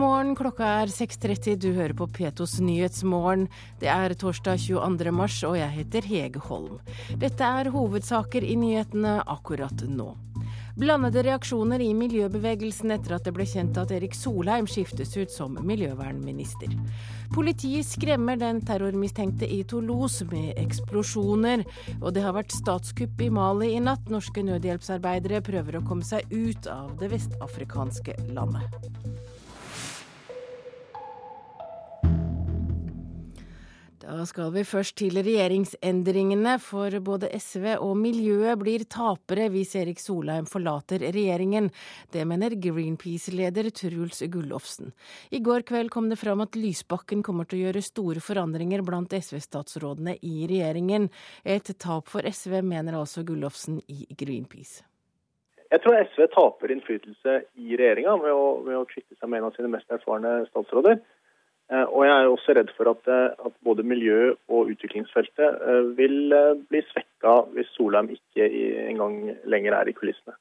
morgen, klokka er 6.30. Du hører på P2s Nyhetsmorgen. Det er torsdag 22. mars, og jeg heter Hege Holm. Dette er hovedsaker i nyhetene akkurat nå. Blandede reaksjoner i miljøbevegelsen etter at det ble kjent at Erik Solheim skiftes ut som miljøvernminister. Politiet skremmer den terrormistenkte i Toulouse med eksplosjoner. Og det har vært statskupp i Mali i natt. Norske nødhjelpsarbeidere prøver å komme seg ut av det vestafrikanske landet. Da skal vi først til regjeringsendringene, for både SV og miljøet blir tapere hvis Erik Solheim forlater regjeringen. Det mener Greenpeace-leder Truls Gullofsen. I går kveld kom det fram at Lysbakken kommer til å gjøre store forandringer blant SV-statsrådene i regjeringen. Et tap for SV, mener altså Gullofsen i Greenpeace. Jeg tror SV taper innflytelse i regjeringa ved, ved, å kvitte seg med en av sine mest erfarne statsråder. Eh, og jeg er også redd for at, eh, at både miljø- og utviklingsfeltet eh, vil bli svekka hvis Solheim ikke engang lenger er i kulissene.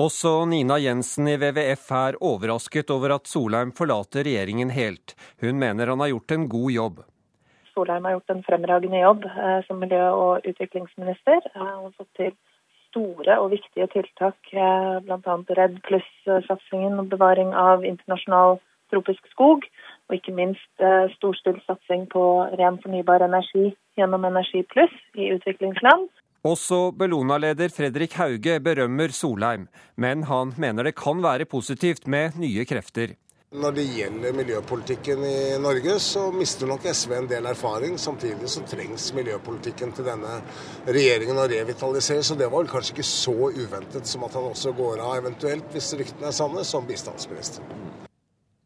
Også Nina Jensen i WWF er overrasket over at Solheim forlater regjeringen helt. Hun mener han har gjort en god jobb. Solheim har gjort en fremragende jobb som miljø- og utviklingsminister. Han har fått til store og viktige tiltak, bl.a. Redd pluss-satsingen og bevaring av internasjonal tropisk skog. Og ikke minst eh, storstilt satsing på ren fornybar energi gjennom Energi pluss i utviklingsland. Også Bellona-leder Fredrik Hauge berømmer Solheim, men han mener det kan være positivt med nye krefter. Når det gjelder miljøpolitikken i Norge, så mister nok SV en del erfaring. Samtidig så trengs miljøpolitikken til denne regjeringen å revitalisere. Så det var vel kanskje ikke så uventet som at han også går av, eventuelt, hvis ryktene er sanne, som bistandsminister.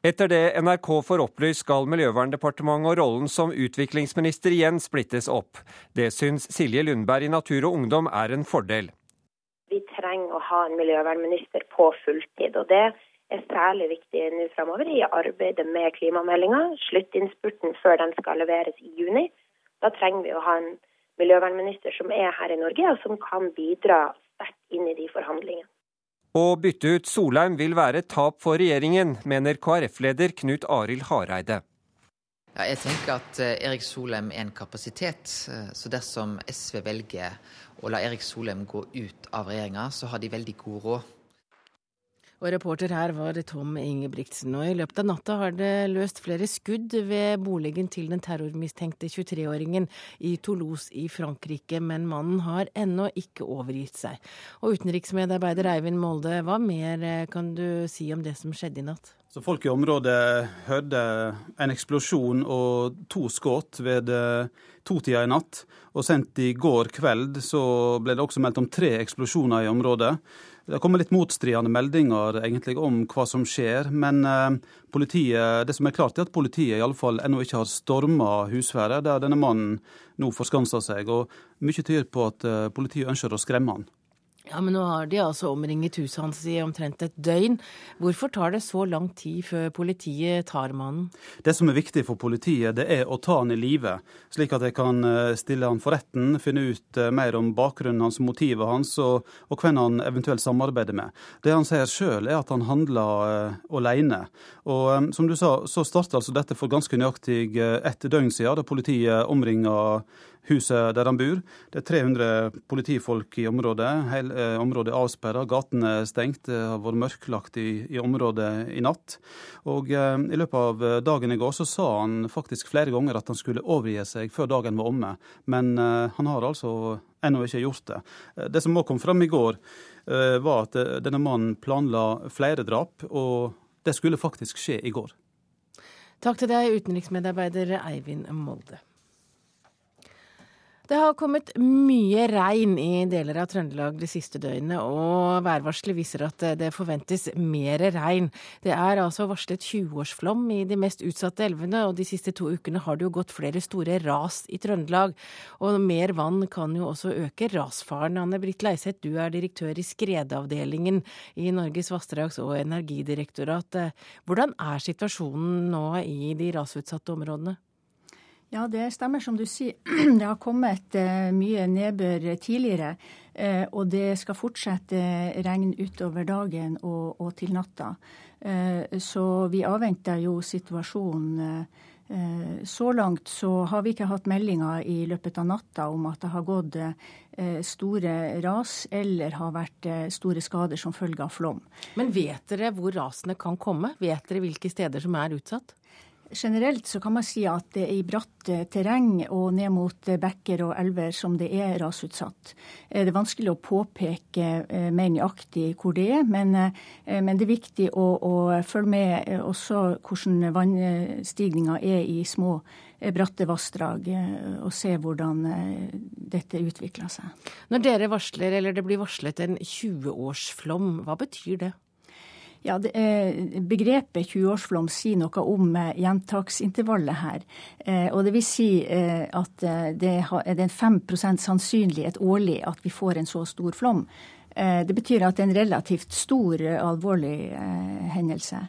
Etter det NRK får opplyst, skal Miljøverndepartementet og rollen som utviklingsminister igjen splittes opp. Det syns Silje Lundberg i Natur og Ungdom er en fordel. Vi trenger å ha en miljøvernminister på fulltid. og Det er særlig viktig nå framover i arbeidet med klimameldinga. Sluttinnspurten før den skal leveres i juni. Da trenger vi å ha en miljøvernminister som er her i Norge, og som kan bidra sterkt inn i de forhandlingene. Å bytte ut Solheim vil være et tap for regjeringen, mener KrF-leder Knut Arild Hareide. Ja, jeg tenker at eh, Erik Solheim er en kapasitet. Eh, så dersom SV velger å la Erik Solheim gå ut av regjeringa, så har de veldig god råd. Og reporter her var Tom Ingebrigtsen. Og i løpet av natta har det løst flere skudd ved boligen til den terrormistenkte 23-åringen i Toulouse i Frankrike, men mannen har ennå ikke overgitt seg. Og utenriksmedarbeider Eivind Molde, hva mer eh, kan du si om det som skjedde i natt? Så Folk i området hørte en eksplosjon og to skudd ved eh, totida i natt. Og sent i går kveld så ble det også meldt om tre eksplosjoner i området. Det har kommet litt motstridende meldinger egentlig om hva som skjer. Men eh, politiet, det som er klart er at politiet i alle fall ennå ikke har storma husværet der denne mannen nå forskanser seg. Og mye tyder på at eh, politiet ønsker å skremme han. Ja, Men nå har de altså omringet huset hans i omtrent et døgn. Hvorfor tar det så lang tid før politiet tar mannen? Det som er viktig for politiet, det er å ta han i live, slik at de kan eh, stille han for retten, finne ut eh, mer om bakgrunnen hans, motivet hans, og, og hvem han eventuelt samarbeider med. Det han sier sjøl, er at han handler uh, alene. Og um, som du sa, så starta altså dette for ganske nøyaktig ett døgn siden, da politiet omringa huset der han bor. Det er 300 politifolk i området. Hele eh, området er avsperra, gatene er stengt. Det har vært mørklagt i, i området i natt. Og eh, I løpet av eh, dagen i går så sa han faktisk flere ganger at han skulle overgi seg før dagen var omme. Men eh, han har altså ennå ikke gjort det. Eh, det som òg kom fram i går, eh, var at denne mannen planla flere drap, og det skulle faktisk skje i går. Takk til deg, utenriksmedarbeider Eivind Molde. Det har kommet mye regn i deler av Trøndelag de siste døgnene, og værvarselet viser at det forventes mer regn. Det er altså varslet 20-årsflom i de mest utsatte elvene, og de siste to ukene har det jo gått flere store ras i Trøndelag. Og mer vann kan jo også øke rasfaren. Anne Britt Leiseth, du er direktør i skredavdelingen i Norges vassdrags- og energidirektorat. Hvordan er situasjonen nå i de rasutsatte områdene? Ja, det stemmer som du sier. Det har kommet eh, mye nedbør tidligere. Eh, og det skal fortsette regn utover dagen og, og til natta. Eh, så vi avventer jo situasjonen. Så langt så har vi ikke hatt meldinger i løpet av natta om at det har gått store ras eller har vært store skader som følge av flom. Men vet dere hvor rasene kan komme? Vet dere hvilke steder som er utsatt? Generelt så kan man si at det er i bratt eh, terreng og ned mot eh, bekker og elver som det er rasutsatt. Eh, det er vanskelig å påpeke mer nøyaktig hvor det er, men, men det er viktig å, å, følge med også hvordan vannstigninga er i små bratte vassdrag, og se hvordan dette utvikler seg. Når dere varsler, eller det blir varslet en 20-årsflom, hva betyr det? Ja, det, eh, Begrepet 20-årsflom sier noe om eh, gjentaksintervallet her. Eh, og det vil si at det, er en er 5% sannsynlighet årlig at vi får en så stor flom. Det betyr at det er en relativt stor, alvorlig hendelse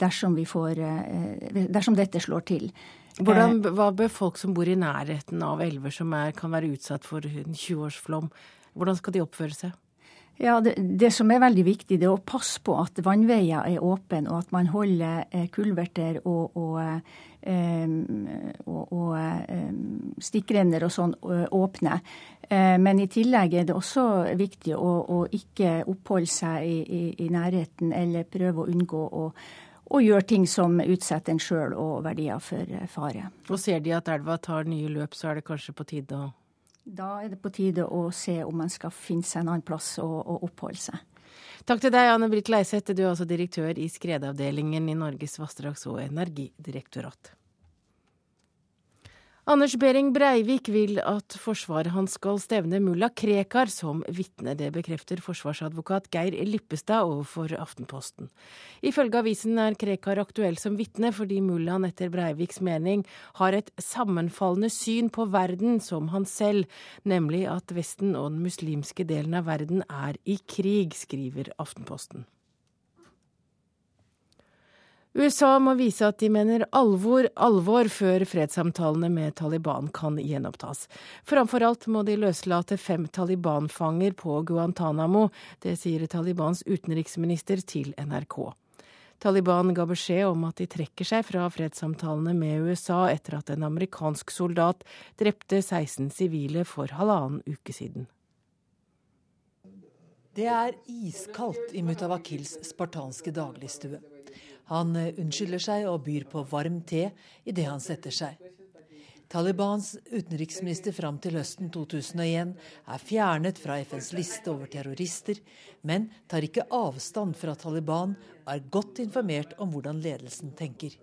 dersom, får, dersom, dette slår til. Hvordan, hva bør folk som bor i nærheten av elver som er, kan være utsatt for en 20-årsflom, hvordan skal de oppføre seg? Ja, det, det, som er veldig viktig, det er å passe på at vannveier er åpne, og at man holder eh, kulverter og, og, eh, og, og eh, stikkrenner og sånn åpne. Men i tillegg er det også viktig å, å ikke oppholde seg i, i, i, nærheten eller prøve å unngå å, å gjøre ting som utsetter en sjøl og verdier for fare. Og ser de at elva tar nye løp, så er det kanskje på tide å da er det på tide å se om man skal finne seg en annen plass å, å oppholde seg. Takk til deg, Anne Britt Leiseth. Du er altså direktør i skredavdelingen i Norges vassdrags- og energidirektorat. Anders Behring Breivik vil at forsvaret hans skal stevne mulla Krekar som vitne. Det bekrefter forsvarsadvokat Geir Lippestad overfor Aftenposten. Ifølge avisen er Krekar aktuell som vitne fordi mullaen etter Breiviks mening har et sammenfallende syn på verden som han selv, nemlig at Vesten og den muslimske delen av verden er i krig, skriver Aftenposten. USA må vise at de mener alvor, alvor før fredssamtalene med Taliban kan gjenopptas. Framfor alt må de løslate fem Taliban-fanger på Guantánamo. Det sier Talibans utenriksminister til NRK. Taliban ga beskjed om at de trekker seg fra fredssamtalene med USA etter at en amerikansk soldat drepte 16 sivile for halvannen uke siden. Det er iskaldt i Mutawakils spartanske dagligstue. Han eh, unnskylder seg og byr på varm te idet han setter seg. Talibans utenriksminister fram til høsten 2001 er fjernet fra FNs liste over terrorister, men tar ikke avstand fra Taliban og er godt informert om hvordan ledelsen tenker.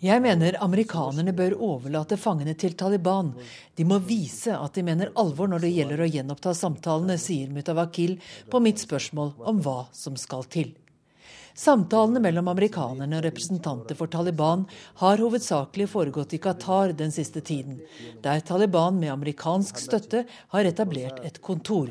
Jeg mener amerikanerne bør overlate fangene til Taliban. De må vise at de mener alvor når det gjelder å gjenoppta samtalene, sier Mutawakil på mitt spørsmål om hva som skal til. Samtalene mellom amerikanerne og representanter for Taliban har hovedsakelig foregått i Qatar den siste tiden, der Taliban med amerikansk støtte har etablert et kontor.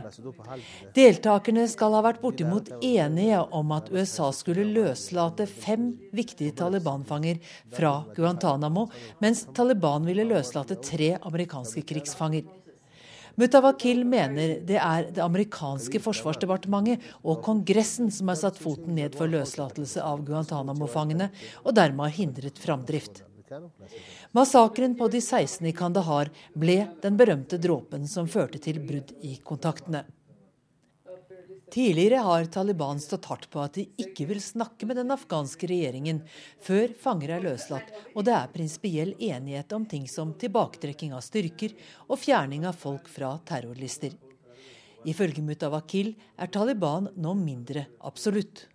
Deltakerne skal ha vært bortimot enige om at USA skulle løslate fem viktige Taliban-fanger fra Guantánamo, mens Taliban ville løslate tre amerikanske krigsfanger. Mutawakil mener det er det amerikanske forsvarsdepartementet og Kongressen som har satt foten ned for løslatelse av Guantánamo-fangene, og dermed har hindret framdrift. Massakren på de 16 i Kandahar ble den berømte dråpen som førte til brudd i kontaktene. Tidligere har Taliban stått hardt på at de ikke vil snakke med den afghanske regjeringen før fanger er løslatt, og det er prinsipiell enighet om ting som tilbaketrekking av styrker og fjerning av folk fra terrorlister. Ifølge Mutawakil er Taliban nå mindre absolutt.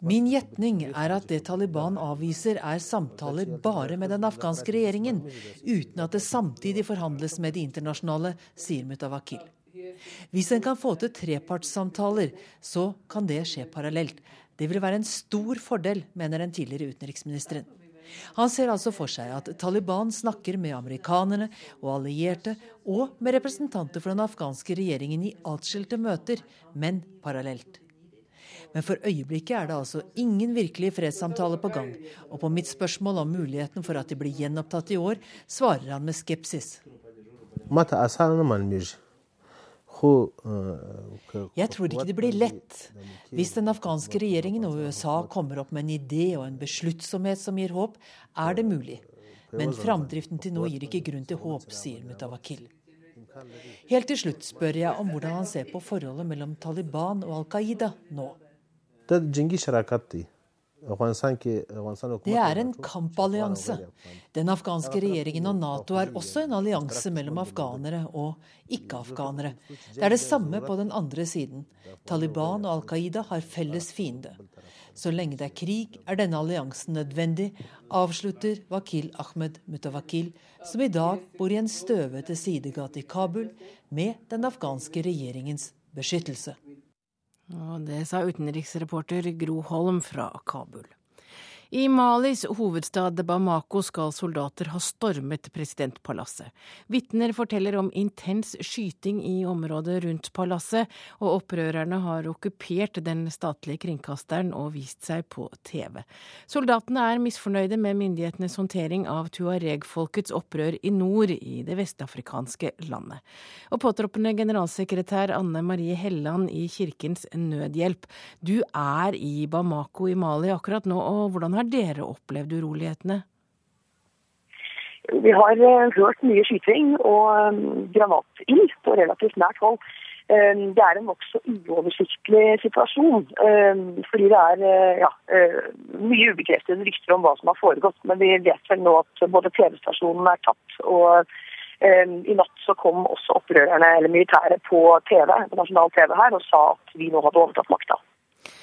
Min gjetning er at det Taliban avviser, er samtaler bare med den afghanske regjeringen, uten at det samtidig forhandles med de internasjonale, sier Mutawakil. Hvis en kan få til trepartssamtaler, så kan det skje parallelt. Det vil være en stor fordel, mener den tidligere utenriksministeren. Han ser altså for seg at Taliban snakker med amerikanerne og allierte, og med representanter for den afghanske regjeringen i atskilte møter, men parallelt. Men for øyeblikket er det altså ingen virkelige fredssamtaler på gang. Og på mitt spørsmål om muligheten for at de blir gjenopptatt i år, svarer han med skepsis. Jeg tror ikke det blir lett. Hvis den afghanske regjeringen og USA kommer opp med en idé og en besluttsomhet som gir håp, er det mulig. Men framdriften til nå gir ikke grunn til håp, sier Mutawakil. Helt til slutt spør jeg om hvordan han ser på forholdet mellom Taliban og Al Qaida nå. Det er en kampallianse. Den afghanske regjeringen og Nato er også en allianse mellom afghanere og ikke-afghanere. Det er det samme på den andre siden. Taliban og Al Qaida har felles fiende. Så lenge det er krig, er denne alliansen nødvendig, avslutter Wakil Ahmed Mutawakil, som i dag bor i en støvete sidegate i Kabul med den afghanske regjeringens beskyttelse. Og det sa utenriksreporter Gro Holm fra Kabul. I Malis hovedstad Bamako skal soldater ha stormet presidentpalasset. Vitner forteller om intens skyting i området rundt palasset, og opprørerne har okkupert den statlige kringkasteren og vist seg på TV. Soldatene er misfornøyde med myndighetenes håndtering av tuareg-folkets opprør i nord i det vestafrikanske landet. Og påtroppende generalsekretær Anne Marie Helland i Kirkens Nødhjelp, du er i Bamako i Mali akkurat nå, og hvordan har har dere opplevd urolighetene? Vi har eh, hørt mye skyting og eh, granatild på relativt nært hold. Eh, det er en nokså uoversiktlig situasjon. Fordi det er ja, mye ubekreftede rykter om hva som har foregått. Men vi vet vel nå at både TV-stasjonen er tatt, og i natt så kom også opprørerne eller militæret på TV, på nasjonal TV her og sa at vi nå hadde overtatt makta.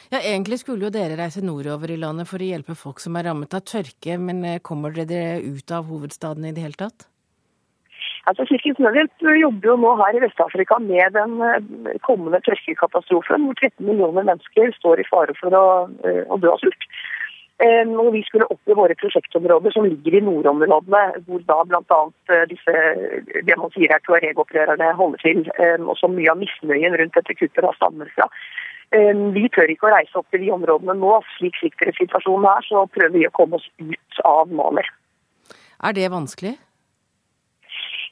Ja, Egentlig skulle jo dere reise nordover i landet for å hjelpe folk som er rammet av tørke, men eh, kommer dere ut av hovedstaden i det hele tatt? Altså, Kirkens Nødhjelp jobber jo nå her i Vest-Afrika med den eh, kommende tørkekatastrofen, hvor 13 millioner mennesker står i fare for å, eh, å dø av sult. Og vi skulle opp i våre prosjektområder som ligger i nordområdene, hvor da bl.a. disse det man sier er tuareg-opprørerne holder til, og som mye av misnøyen rundt dette kuttet da stammer fra. Ehm, vi tør ikke å reise opp til de områdene nå. Slik sikkerhetssituasjonen er, så prøver vi å komme oss ut av Mali. Er det vanskelig?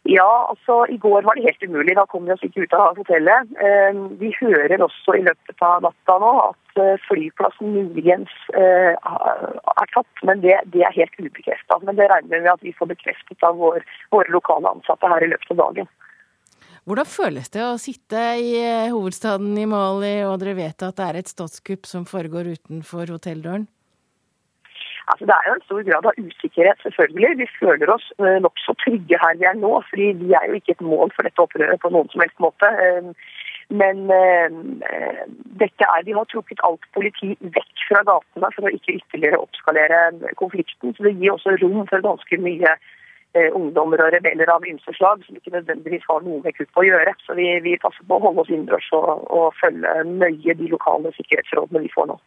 Ja, altså i går var det helt umulig. Da kom vi oss ikke ut av hotellet. Ehm, vi hører også i løpet av natta nå at eh, flyplassen muligens eh, er tatt, men det, det er helt ubekrefta. Men det regner vi med at vi får bekreftet av vår, våre lokale ansatte her i løpet av dagen. Hvordan føles det å sitte i eh, hovedstaden i Mali, og dere vet at det er et statskupp som foregår utenfor hotelldøren? Altså, det er jo en stor grad av usikkerhet, selvfølgelig. Vi føler oss uh, nokså trygge her vi er nå, fordi vi er jo ikke et mål for dette opprøret på noen som helst måte. Uh, men øh, dette er, de har trukket alt politi vekk fra gatene for å ikke ytterligere oppskalere konflikten. Så det gir også rom for ganske mye Eh, ungdommer og rebeller av ymse slag som ikke nødvendigvis har noe med kupp å gjøre. Så vi, vi passer på å holde oss innendørs og, og, følge nøye de lokale sikkerhetsrådene vi får nå.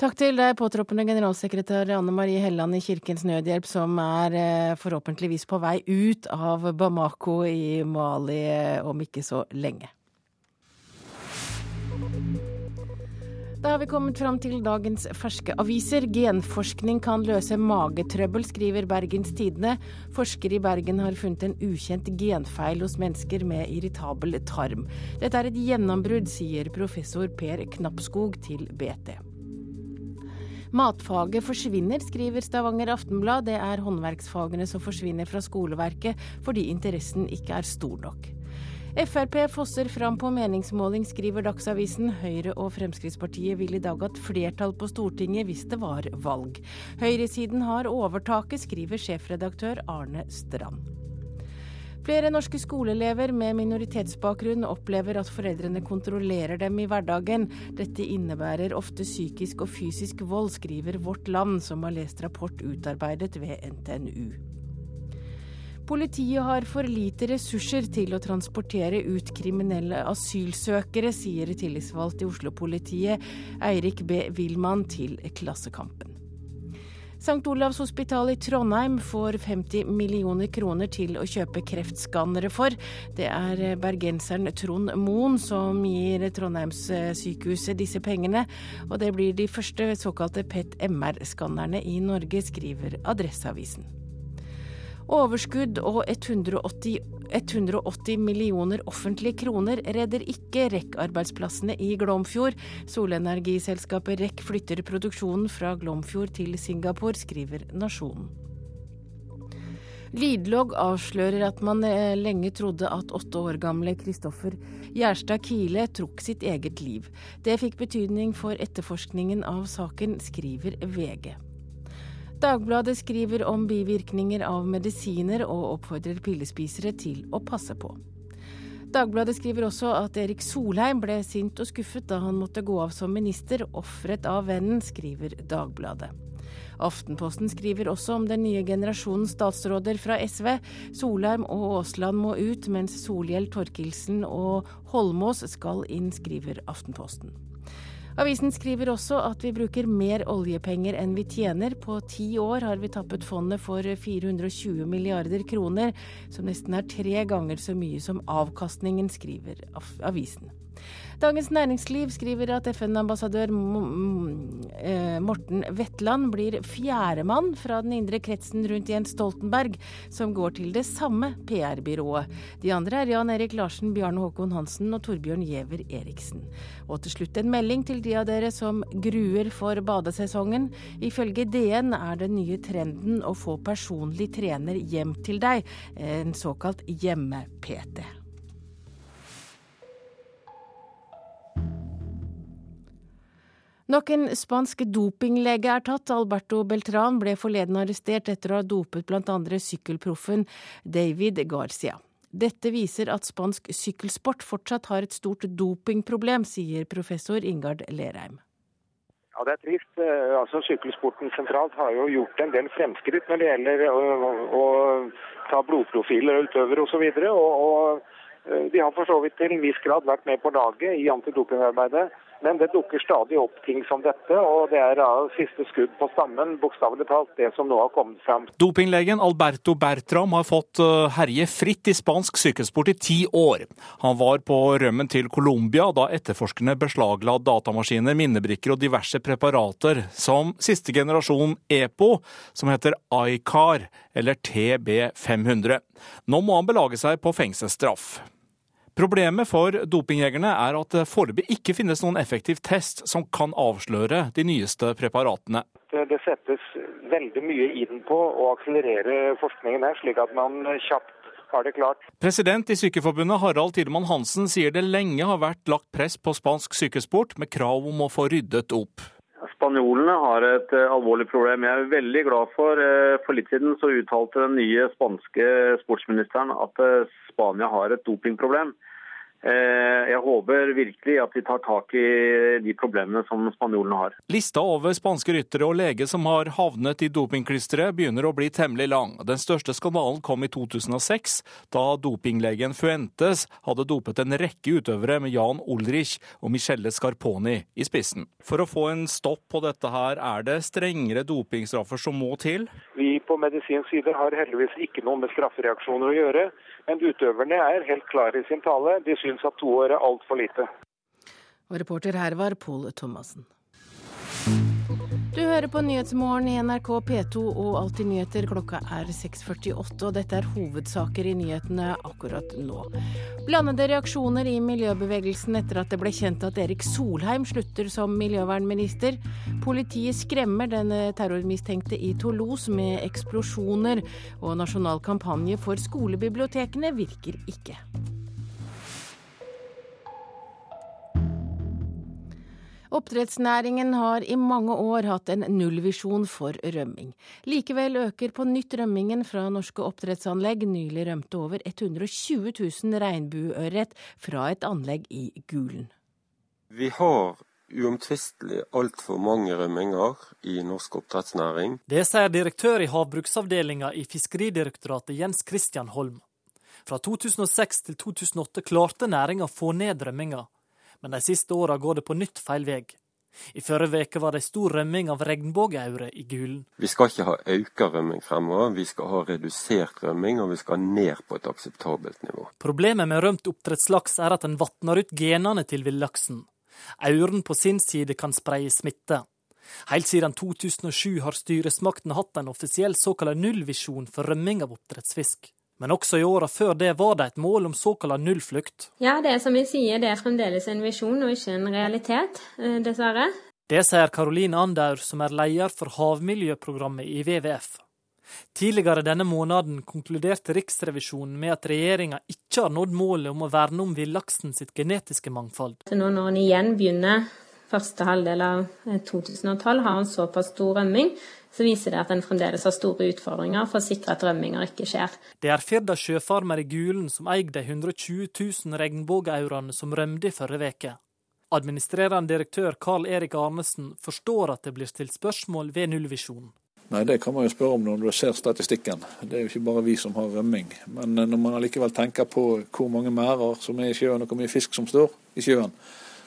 Takk til deg, påtroppende generalsekretær Anne Marie Helland i Kirkens Nødhjelp, som er eh, forhåpentligvis på vei ut av Bamako i Mali eh, om ikke så lenge. Da har vi kommet fram til dagens ferske aviser. Genforskning kan løse magetrøbbel, skriver Bergens Tidende. Forskere i Bergen har funnet en ukjent genfeil hos mennesker med irritabel tarm. Dette er et gjennombrudd, sier professor Per Knappskog til BT. Matfaget forsvinner, skriver Stavanger Aftenblad. Det er håndverksfagene som forsvinner fra skoleverket fordi interessen ikke er stor nok. Frp fosser fram på meningsmåling, skriver Dagsavisen. Høyre og Fremskrittspartiet vil i dag ha et flertall på Stortinget hvis det var valg. Høyresiden har overtaket, skriver sjefredaktør Arne Strand. Flere norske skoleelever med minoritetsbakgrunn opplever at foreldrene kontrollerer dem i hverdagen. Dette innebærer ofte psykisk og fysisk vold, skriver Vårt Land, som har lest rapport utarbeidet ved NTNU. Politiet har for lite ressurser til å transportere ut kriminelle asylsøkere, sier tillitsvalgt i Oslo-politiet Eirik B. Wilman til Klassekampen. St. Olavs hospital i Trondheim får 50 millioner kroner til å kjøpe kreftskannere for. Det er bergenseren Trond Moen som gir Trondheimssykehuset disse pengene. Og det blir de første såkalte PET-MR-skannerne i Norge, skriver Adresseavisen. Overskudd og 180, 180 millioner offentlige kroner redder ikke REC-arbeidsplassene i Glomfjord. Solenergiselskapet REC flytter produksjonen fra Glomfjord til Singapore, skriver Nasjonen. Lydlogg avslører at man eh, lenge trodde at åtte år gamle Kristoffer Gjerstad Kile trukk sitt eget liv. Det fikk betydning for etterforskningen av saken, skriver VG. Dagbladet skriver om bivirkninger av medisiner og oppfordrer pillespisere til å passe på. Dagbladet skriver også at Erik Solheim ble sint og skuffet da han måtte gå av som minister, ofret av vennen, skriver Dagbladet. Aftenposten skriver også om den nye generasjonen statsråder fra SV. Solheim og Aasland må ut, mens Solhjell, Torkelsen og Holmås skal inn, skriver Aftenposten. Avisen skriver også at vi bruker mer oljepenger enn vi tjener. På ti år har vi tappet fondet for 420 milliarder kroner, som nesten er tre ganger så mye som avkastningen, skriver avisen. Dagens Næringsliv skriver at FN-ambassadør eh, Morten Wetland blir fjerdemann fra den indre kretsen rundt Jens Stoltenberg, som går til det samme PR-byrået. De andre er Jan Erik Larsen, Bjarne Håkon Hansen og Torbjørn Giæver Eriksen. Og til slutt en melding til de av dere som gruer for badesesongen. Ifølge DN er den nye trenden å få personlig trener hjem til deg, en såkalt hjemme-PT. Nok en spansk dopinglege er tatt. Alberto Beltran ble forleden arrestert etter å ha dopet bl.a. sykkelproffen David Garcia. Dette viser at spansk sykkelsport fortsatt har et stort dopingproblem, sier professor Ingard Lerheim. Ja, Det er trist. Eh, altså, Sykkelsporten sentralt har jo gjort en del fremskritt når det gjelder å, å ta blodprofiler utover utøvere osv. Og, og, og eh, de har for så vidt til en viss grad vært med på laget i antidopingarbeidet. Men det dukker stadig opp ting som dette, og det er da siste skudd på stammen, bokstavelig talt, det som nå har kommet fram. Dopinglegen Alberto Bertram har fått eh, herje fritt i spansk sykkelsport i ti år. Han var på rømmen til Colombia da etterforskerne beslagla datamaskiner, minnebrikker og diverse preparater, som siste generasjon EPO, som heter ICAR, eller TB500. Nå må han belage seg på fengselsstraff. Problemet for dopingjegerne er at det foreløpig ikke finnes noen effektiv test som kan avsløre de nyeste preparatene. Det settes veldig mye inn på å akselerere forskningen her, slik at man kjapt har det klart. President i Sykeforbundet Harald Tidemann Hansen sier det lenge har vært lagt press på spansk sykkelsport med krav om å få ryddet opp. Spanjolene har et uh, alvorlig problem. Jeg er veldig glad for uh, For litt siden så uttalte den nye spanske sportsministeren at uh, Spania har et dopingproblem. Eh, jeg håper virkelig at vi tar tak i de problemene som spanjolene har. Lista over spanske ryttere og leger som har havnet i dopingklisteret begynner å bli temmelig lang. Den største skandalen kom i 2006, da dopinglegen Fuentes hadde dopet en rekke utøvere med Jan Ulrich og Michelle Scarponi i spissen. For å få en stopp på dette her, er det strengere dopingstraffer som må til? Vi på medisinsk side har heldigvis ikke noe med straffereaksjoner å gjøre. Men utøverne er helt klare i sin tale. De syns at to år er altfor lite. Og reporter her var Pål Thomassen. Du hører på Nyhetsmorgen i NRK P2 og Alltid nyheter. Klokka er 6.48, og dette er hovedsaker i nyhetene akkurat nå. Blandede reaksjoner i miljøbevegelsen etter at det ble kjent at Erik Solheim slutter som miljøvernminister. Politiet skremmer den terrormistenkte i Toulouse med eksplosjoner, og nasjonal kampanje for skolebibliotekene virker ikke. Oppdrettsnæringen har i mange år hatt en nullvisjon for rømming. Likevel øker på nytt rømmingen fra norske oppdrettsanlegg. Nylig rømte over 120 000 regnbueørret fra et anlegg i Gulen. Vi har uomtvistelig altfor mange rømminger i norsk oppdrettsnæring. Det sier direktør i havbruksavdelinga i Fiskeridirektoratet Jens Christian Holm. Fra 2006 til 2008 klarte næringa å få ned rømminga men de siste åra går det på nytt feil vei. I forrige uke var det stor rømming av regnbueaure i Gulen. Vi skal ikke ha økt rømming fremover, vi skal ha redusert rømming, og vi skal ned på et akseptabelt nivå. Problemet med rømt oppdrettslaks er at den vatner ut genene til villaksen. Auren på sin side kan spreie smitte. Helt siden 2007 har styresmaktene hatt en offisiell såkalt nullvisjon for rømming av oppdrettsfisk. Men også i åra før det var det et mål om såkalt nullflukt. Ja, det er som vi sier, det er fremdeles en visjon og ikke en realitet, eh, dessverre. Det sier Karoline Andaur, som er leder for havmiljøprogrammet i WWF. Tidligere denne måneden konkluderte Riksrevisjonen med at regjeringa ikke har nådd målet om å verne om villaksen sitt genetiske mangfold. Nå når en igjen begynner første halvdel av 2012 har en såpass stor rømming, så viser det at en fremdeles har store utfordringer for å sikre at rømminger ikke skjer. Det er Firda sjøfarmer i Gulen som eier de 120 000 regnbueaurene som rømte i forrige uke. Administrerende direktør Carl Erik Arnesen forstår at det blir stilt spørsmål ved nullvisjonen. Nei, Det kan man jo spørre om når du ser statistikken. Det er jo ikke bare vi som har rømming. Men når man allikevel tenker på hvor mange merder som er i sjøen, og hvor mye fisk som står i sjøen,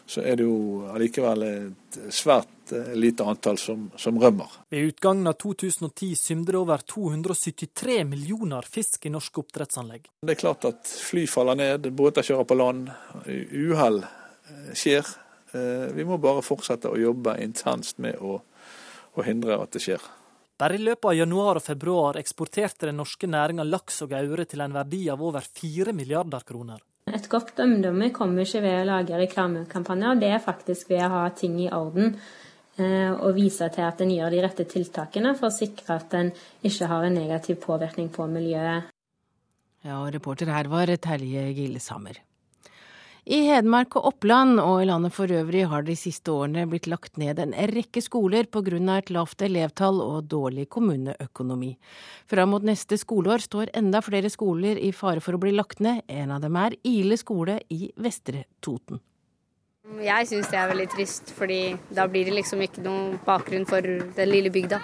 så er det jo allikevel et svært eh, lite antall som, som rømmer. Ved utgangen av 2010 symde det over 273 millioner fisk i norske oppdrettsanlegg. Det er klart at fly faller ned, båter kjører på land, uhell eh, skjer. Eh, vi må bare fortsette å jobbe intenst med å, å hindre at det skjer. Bare i løpet av januar og februar eksporterte den norske næringa laks og aure til en verdi av over 4 milliarder kroner. Et godt omdømme kommer ikke ved å lage reklamekampanjer, det er faktisk ved å ha ting i orden. Eh, og vise til at en gjør de rette tiltakene for å sikre at en ikke har en negativ påvirkning på miljøet. Ja, og reporter her var Terje Gillesammer. I Hedmark og Oppland og i landet for øvrig har de siste årene blitt lagt ned en rekke skoler pga. et lavt elevtall og dårlig kommuneøkonomi. Fram mot neste skoleår står enda flere skoler i fare for å bli lagt ned. En av dem er Ile skole i Vestre Toten. Jeg syns det er veldig trist, fordi da blir det liksom ikke noen bakgrunn for den lille bygda.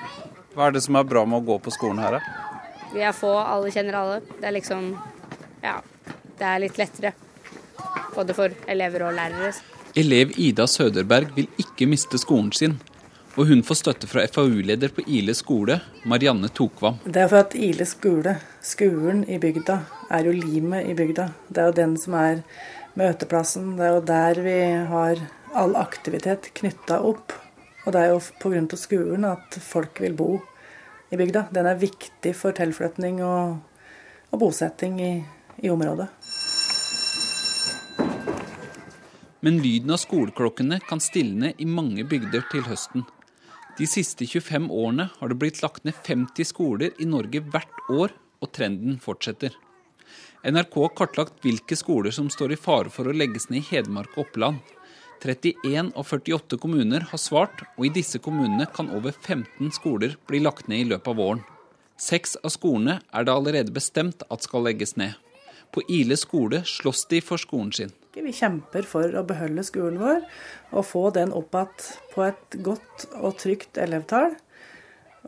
Hva er det som er bra med å gå på skolen her, da? Vi er få, alle kjenner alle. Det er liksom Ja, det er litt lettere både for elever og lærere. Elev Ida Søderberg vil ikke miste skolen sin, og hun får støtte fra FAU-leder på Ile skole, Marianne Tokvam. Det er for at Ile skole, skolen i bygda, er jo limet i bygda. Det er jo den som er møteplassen. Det er jo der vi har all aktivitet knytta opp. Og det er jo pga. skolen at folk vil bo i bygda. Den er viktig for tilflytning og, og bosetting i, i området. Men lyden av skoleklokkene kan stilne i mange bygder til høsten. De siste 25 årene har det blitt lagt ned 50 skoler i Norge hvert år, og trenden fortsetter. NRK har kartlagt hvilke skoler som står i fare for å legges ned i Hedmark og Oppland. 31 av 48 kommuner har svart, og i disse kommunene kan over 15 skoler bli lagt ned i løpet av våren. Seks av skolene er det allerede bestemt at skal legges ned. På Ile skole slåss de for skolen sin. Vi kjemper for å beholde skolen vår og få den opp igjen på et godt og trygt elevtall.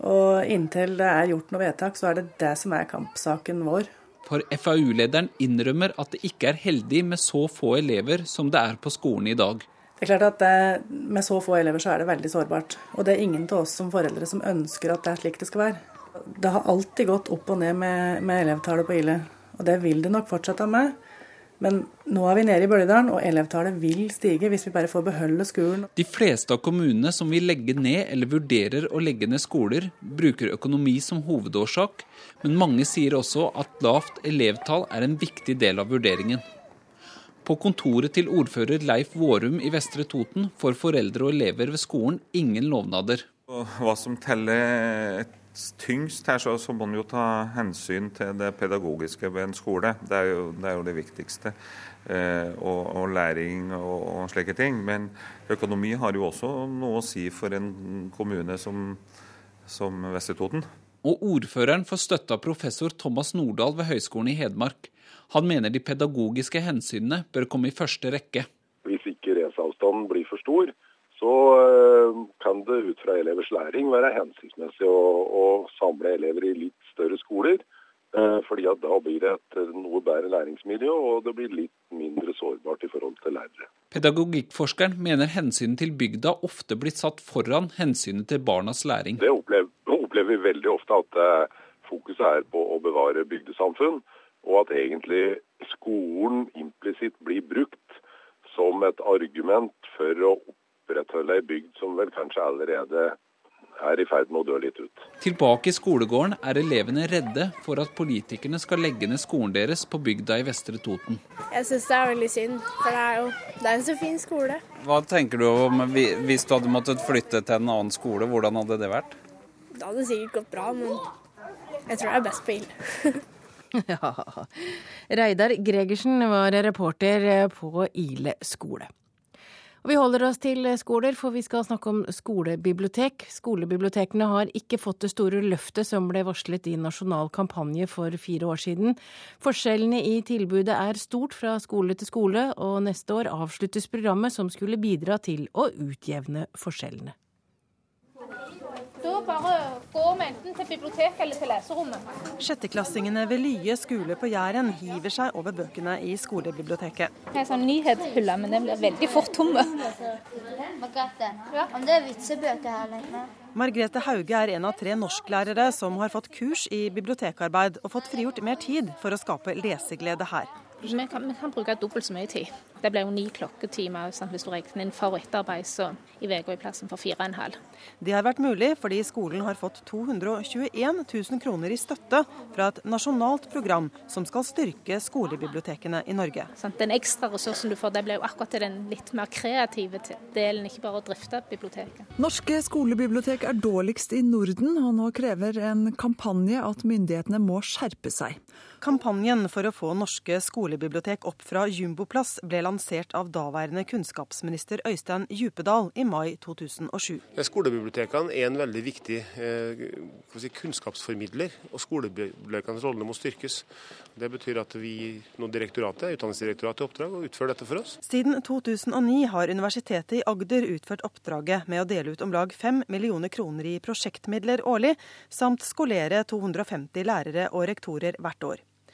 Og inntil det er gjort noe vedtak, så er det det som er kampsaken vår. For FAU-lederen innrømmer at det ikke er heldig med så få elever som det er på skolen i dag. Det er klart at det, Med så få elever så er det veldig sårbart. Og det er ingen av oss som foreldre som ønsker at det er slik det skal være. Det har alltid gått opp og ned med, med elevtallet på Ile, og det vil det nok fortsette med. Men nå er vi nede i Bøljedalen, og elevtallet vil stige hvis vi bare får beholde skolen. De fleste av kommunene som vil legge ned eller vurderer å legge ned skoler, bruker økonomi som hovedårsak, men mange sier også at lavt elevtall er en viktig del av vurderingen. På kontoret til ordfører Leif Vårum i Vestre Toten får foreldre og elever ved skolen ingen lovnader. Hva som teller et tyngst her, så, så, må man jo ta hensyn til det pedagogiske ved en skole. Det er jo det, er jo det viktigste. Eh, og, og, læring og, og, slike ting. Men økonomi har jo også noe å si for en kommune som, som Vestre Toten. Og ordføreren får støtte av professor Thomas Nordahl ved Høgskolen i Hedmark. Han mener de pedagogiske hensynene bør komme i første rekke. Hvis ikke reiseavstanden blir for stor, så eh, kan det ut fra elevers læring være hensiktsmessig å, å, samle elever i litt større skoler. Eh, fordi at Da blir det et noe bedre læringsmiljø, og det blir litt mindre sårbart i forhold til lærere. Pedagogikkforskeren mener hensynet til bygda ofte blir satt foran hensynet til barnas læring. Det opplever, opplever vi veldig ofte at fokuset er på å bevare bygdesamfunn, og at egentlig skolen implisitt blir brukt som et argument for å opprettholde ei bygd som vel kanskje allerede er i ferd med å dø litt ut. Tilbake i skolegården er elevene redde for at politikerne skal legge ned skolen deres på bygda i Vestre Toten. Jeg syns det er veldig synd, for det er jo det er en så fin skole. Hva tenker du om hvis du hadde måttet flytte til en annen skole, hvordan hadde det vært? Det hadde sikkert gått bra, men jeg tror det er best på Ile. ja. Reidar Gregersen var reporter på Ile skole. Og vi holder oss til skoler, for vi skal snakke om skolebibliotek. Skolebibliotekene har ikke fått det store løftet som ble varslet i nasjonal kampanje for fire år siden. Forskjellene i tilbudet er stort fra skole til skole, og neste år avsluttes programmet som skulle bidra til å utjevne forskjellene. Da bare går med enten til biblioteket eller til leserommet. Sjetteklassingene ved Lye skole på Jæren hiver seg over bøkene i skolebiblioteket. Det er sånn nyhetshylle, men den blir veldig fort tomme. Margrethe, om det er vitsebøker her lenge? Margrethe Hauge er en av tre norsklærere som har fått kurs i bibliotekarbeid og fått frigjort mer tid for å skape leseglede her. Vi kan, vi kan bruke dobbelt så mye tid. Det blir jo ni klokketimer sant, hvis du regner inn for- og etterarbeid så i uka i plassen for fire og en halv. Det har vært mulig fordi skolen har fått 221 000 kroner i støtte fra et nasjonalt program som skal styrke skolebibliotekene i Norge. Sånn, den ekstra ressursen du får, det blir jo akkurat til den litt mer kreative delen, ikke bare å drifte biblioteket. Norske skolebibliotek er dårligst i Norden, og nå krever en kampanje at myndighetene må skjerpe seg. Kampanjen for å få norske skolebibliotek opp fra jumboplass ble lansert av daværende kunnskapsminister Øystein Djupedal i mai 2007. Skolebibliotekene er en veldig viktig eh, si, kunnskapsformidler, og skolebibliotekenes rolle må styrkes. Det betyr at vi nå direktoratet, Utdanningsdirektoratet i oppdrag å utføre dette for oss. Siden 2009 har Universitetet i Agder utført oppdraget med å dele ut om lag 5 millioner kroner i prosjektmidler årlig, samt skolere 250 lærere og rektorer hvert år.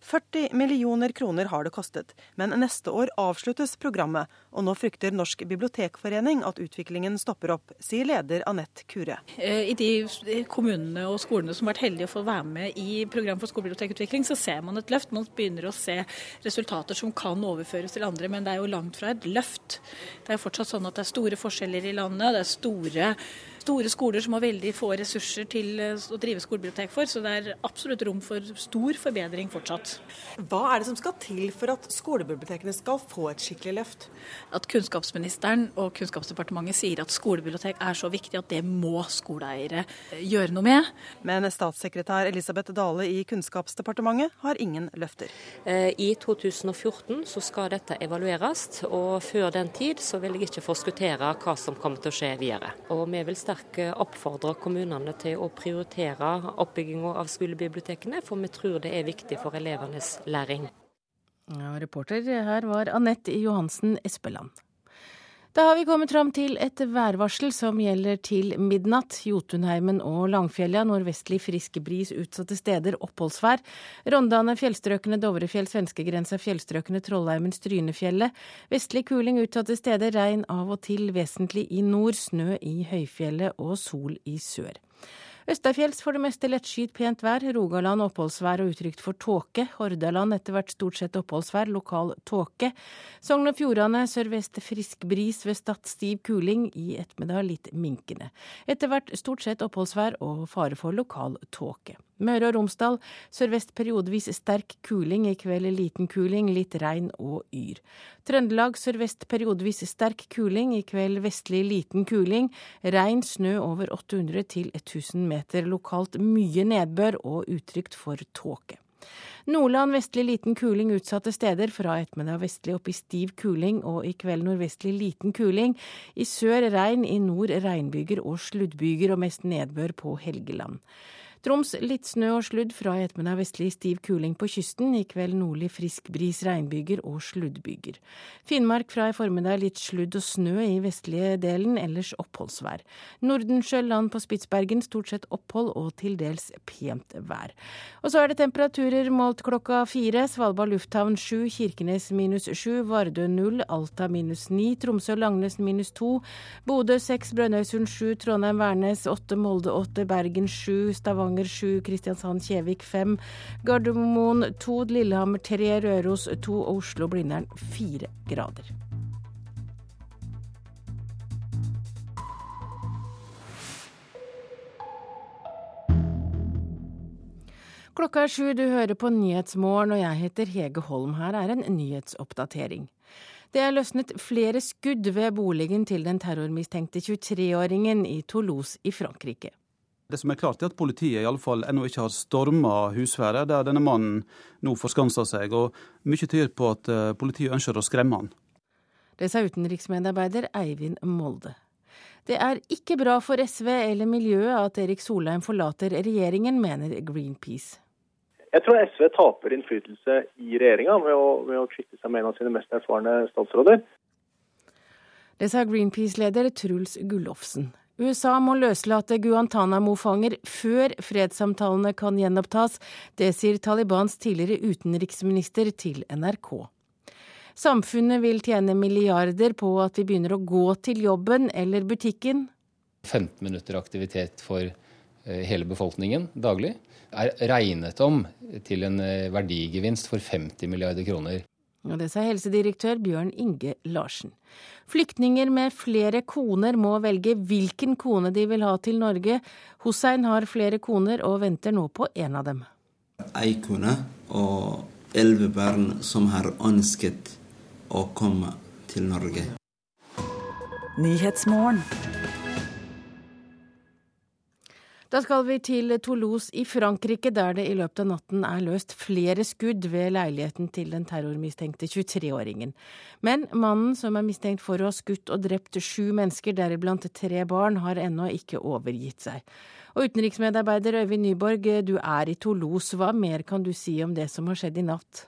40 millioner kroner har det kostet, men neste år avsluttes programmet, og nå frykter Norsk bibliotekforening at utviklingen stopper opp, sier leder Anette Kure. I de kommunene og skolene som har vært heldige å få være med i program for skolebibliotekutvikling, så ser man et løft. Man begynner å se resultater som kan overføres til andre, men det er jo langt fra et løft. Det er fortsatt sånn at det er store forskjeller i landet. det er store store skoler som har veldig få ressurser til å drive skolebibliotek for, så det er absolutt rom for stor forbedring fortsatt. Hva er det som skal til for at skolebibliotekene skal få et skikkelig løft? At kunnskapsministeren og Kunnskapsdepartementet sier at skolebibliotek er så viktig at det må skoleeiere gjøre noe med. Men statssekretær Elisabeth Dale i Kunnskapsdepartementet har ingen løfter. I 2014 så skal dette evalueres, og før den tid så vil jeg ikke forskuttere hva som kommer til å skje videre. Og vi vil sterkt oppfordre kommunene til å prioritere oppbygginga av skolebibliotekene, for vi tror det er viktig for elevenes læring. Ja, reporter her var Anette Johansen Espeland. Da har vi kommet fram til et værvarsel som gjelder til midnatt. Jotunheimen og Langfjellet, nordvestlig frisk bris utsatte steder, oppholdsvær. Rondane, fjellstrøkene Dovrefjell, svenskegrensa, fjellstrøkene Trollheimen, Strynefjellet. Vestlig kuling utsatte steder, regn av og til vesentlig i nord, snø i høyfjellet og sol i sør. Østafjells for det meste lettskyet pent vær, Rogaland oppholdsvær og utrygt for tåke. Hordaland etter hvert stort sett oppholdsvær, lokal tåke. Sogn og Fjordane sørvest frisk bris, ved Stad stiv kuling, i ettermiddag litt minkende. Etter hvert stort sett oppholdsvær og fare for lokal tåke. Møre og Romsdal sørvest periodevis sterk kuling, i kveld liten kuling, litt regn og yr. Trøndelag sørvest periodevis sterk kuling, i kveld vestlig liten kuling. Regn, snø over 800 til 1000 meter, lokalt mye nedbør og utrygt for tåke. Nordland vestlig liten kuling utsatte steder, fra ettermiddag vestlig opp i stiv kuling og i kveld nordvestlig liten kuling. I sør regn, i nord regnbyger og sluddbyger og mest nedbør på Helgeland. Troms litt snø og sludd, fra i ettermiddag vestlig stiv kuling på kysten. I kveld nordlig frisk bris, regnbyger og sluddbyger. Finnmark fra i formiddag litt sludd og snø i vestlige delen, ellers oppholdsvær. Nordensjøland på Spitsbergen stort sett opphold og til dels pent vær. Og så er det temperaturer målt klokka fire. Svalbard lufthavn sju, Kirkenes minus sju, Vardø null, Alta minus ni, Tromsø-Langnes minus to, Bodø seks, Brønnøysund sju, Trondheim-Værnes åtte, Molde åtte, Bergen sju, Stavanger sju, Kristiansand-Kjevik 5, Gardermoen 2, Lillehammer 3, Røros 2 og Oslo-Blindern 4 grader. Klokka er sju, du hører på Nyhetsmorgen, og jeg heter Hege Holm. Her er en nyhetsoppdatering. Det er løsnet flere skudd ved boligen til den terrormistenkte 23-åringen i Toulouse i Frankrike. Det som er klart er at Politiet i alle fall ennå ikke har storma husværet der denne mannen nå forskanser seg, og mye tyder på at eh, politiet ønsker å skremme han. Det sa utenriksmedarbeider Eivind Molde. Det er ikke bra for SV eller miljøet at Erik Solheim forlater regjeringen, mener Greenpeace. Jeg tror SV taper innflytelse i regjeringa ved, ved, å kvitte seg med en av sine mest erfarne statsråder. Det sa Greenpeace-leder Truls Gullofsen. USA må løslate Guantánamo-fanger før fredssamtalene kan gjenopptas. Det sier Talibans tidligere utenriksminister til NRK. Samfunnet vil tjene milliarder på at vi begynner å gå til jobben eller butikken. 15 minutter aktivitet for eh, hele befolkningen daglig er regnet om til en eh, verdigevinst for 50 milliarder kroner. Og det sa helsedirektør Bjørn Inge Larsen. Flyktninger med flere koner må velge hvilken kone de vil ha til Norge. Hussein har flere koner og venter nå på en av dem. Ei kone og elleve barn som har ønsket å komme til Norge. Nyhetsmorgen. Da skal vi til Toulouse i Frankrike, der det i løpet av natten er løst flere skudd ved leiligheten til den terrormistenkte 23-åringen. Men mannen som er mistenkt for å ha skutt og drept sju mennesker, deriblant tre barn, har ennå ikke overgitt seg. Og utenriksmedarbeider Øyvind Nyborg, du er i Toulouse. Hva mer kan du si om det som har skjedd i natt?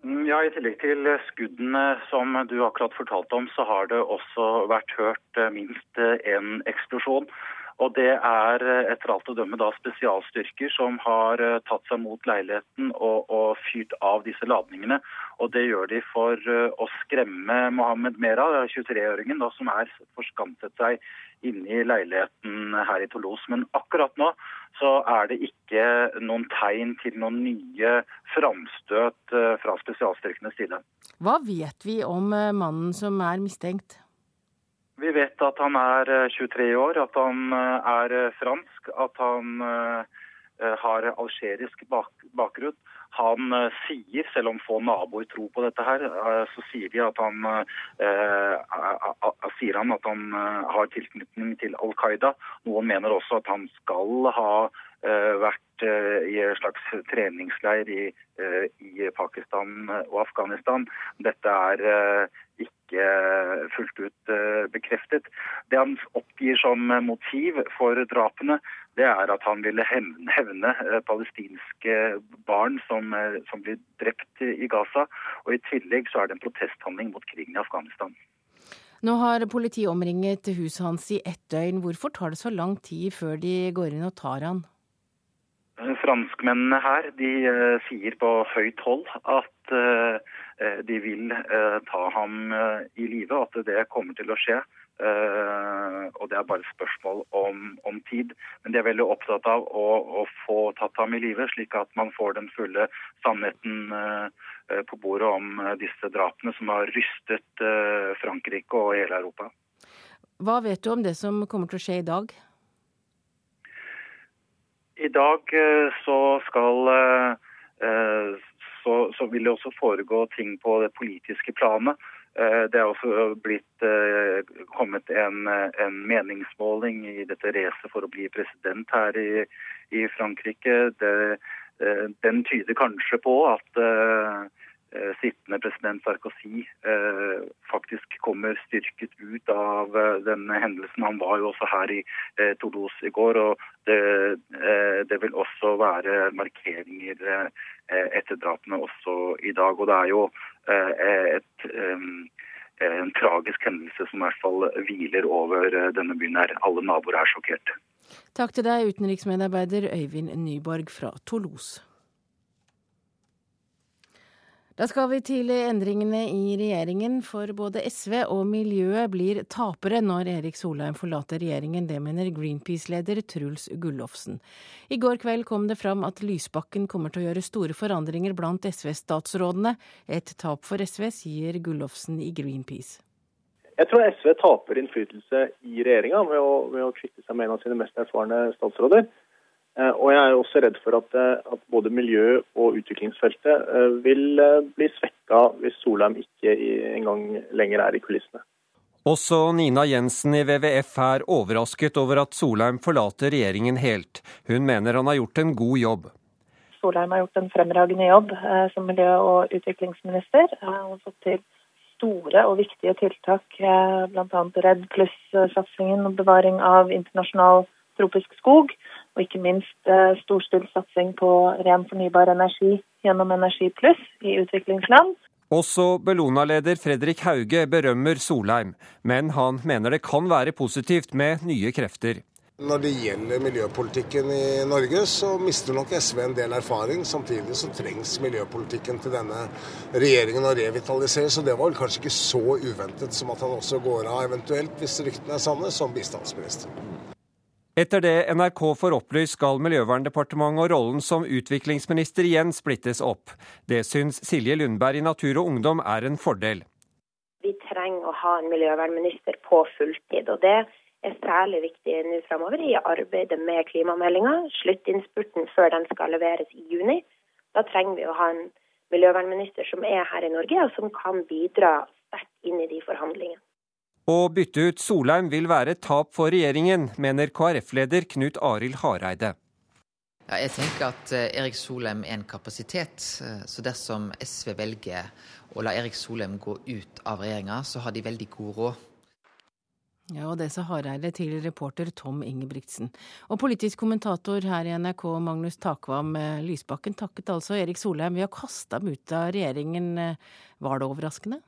Mm, ja, I tillegg til skuddene som du akkurat fortalte om, så har det også vært hørt minst én eksplosjon. Og Det er eh, etter alt å dømme da spesialstyrker som har eh, tatt seg mot leiligheten og, og fyrt av disse ladningene. Og Det gjør de for eh, å skremme Mohammed Merah, 23-åringen som er forskanset seg inne i leiligheten her i Toulouse. Men akkurat nå så er det ikke noen tegn til noen nye framstøt fra spesialstyrkenes side. Hva vet vi om mannen som er mistenkt? Vi vet at han er 23 eh, år, at han eh, er eh, fransk, at han har algerisk bakgrunn. Han sier, selv om få naboer tror på dette her, så sier de at han, sier han at han har tilknytning til Al Qaida. Noen mener også at han skal ha vært i en slags treningsleir i, i Pakistan og Afghanistan. Dette er ikke fullt ut bekreftet. Det han oppgir som motiv for drapene, det er at han ville hevne palestinske barn som, som blir drept i Gaza. Og I tillegg så er det en protesthandling mot krigen i Afghanistan. Nå har politiet omringet huset hans i ett døgn. Hvorfor tar det så lang tid før de går inn og tar han? Franskmennene her de sier på høyt hold at uh, de vil uh, ta ham i live, at det kommer til å skje. og Det er bare spørsmål om, om, tid. Men de er veldig opptatt av å, å få tatt ham i live, slik at man får den fulle sannheten på bordet om disse drapene som har rystet Frankrike og hele Europa. Hva vet du om det som kommer til å skje i dag? I dag eh, så skal eh, eh, så, så, vil det også foregå ting på det politiske planet. Det er også blitt kommet en, en meningsmåling i dette racet for å bli president her i, i Frankrike. Det, den tyder kanskje på at Eh, sittende president Sarkozy eh, faktisk kommer styrket ut av eh, denne hendelsen. Han var jo også her i Toulouse i går, og det, det vil også være markeringer etter drapene også i dag. Og det er jo et, en tragisk hendelse som i hvert fall hviler over denne byen her. Alle naboer er sjokkerte. Takk til deg, utenriksmedarbeider Øyvind Nyborg fra Toulouse. Da skal vi til endringene i regjeringen, for både SV og miljøet blir tapere når Erik Solheim forlater regjeringen. Det mener Greenpeace-leder Truls Gullofsen. I går kveld kom det fram at Lysbakken kommer til å gjøre store forandringer blant SV-statsrådene. Et tap for SV, sier Gullofsen i Greenpeace. Jeg tror SV taper innflytelse i regjeringa ved, ved, å kvitte seg med en av sine mest erfarne statsråder. Eh, og jeg er også redd for at, eh, at både miljø- og utviklingsfeltet eh, vil bli svekka hvis Solheim ikke engang lenger er i kulissene. Også Nina Jensen i WWF er overrasket over at Solheim forlater regjeringen helt. Hun mener han har gjort en god jobb. Solheim har gjort en fremragende jobb som miljø- og utviklingsminister. Han har fått til store og viktige tiltak, bl.a. Redd pluss-satsingen og bevaring av internasjonal tropisk skog og ikke minst eh, storstilt satsing på ren fornybar energi gjennom Energi pluss i utviklingsland. Også Bellona-leder Fredrik Hauge berømmer Solheim, men han mener det kan være positivt med nye krefter. Når det gjelder miljøpolitikken i Norge, så mister nok SV en del erfaring. Samtidig så trengs miljøpolitikken til denne regjeringen å revitalisere. Så det var vel kanskje ikke så uventet som at han også går av, eventuelt, hvis ryktene er sanne, som bistandsminister. Etter det NRK får opplyst, skal Miljøverndepartementet og rollen som utviklingsminister igjen splittes opp. Det syns Silje Lundberg i Natur og Ungdom er en fordel. Vi trenger å ha en miljøvernminister på fulltid. og det er særlig viktig nå framover i arbeidet med klimameldinga. Sluttinnspurten før den skal leveres i juni. Da trenger vi å ha en miljøvernminister som er her i Norge, og som kan bidra sterkt inn i de forhandlingene. Å bytte ut Solheim vil være et tap for regjeringen, mener KrF-leder Knut Arild Hareide. Ja, jeg tenker at eh, Erik Solheim er en kapasitet. Eh, så dersom SV velger å la Erik Solheim gå ut av regjeringa, så har de veldig god råd. Ja, og det sa Hareide til reporter Tom Ingebrigtsen. Og politisk kommentator her i NRK, Magnus Takvam eh, Lysbakken, takket altså Erik Solheim ved å kaste ham ut av regjeringen. Var det overraskende?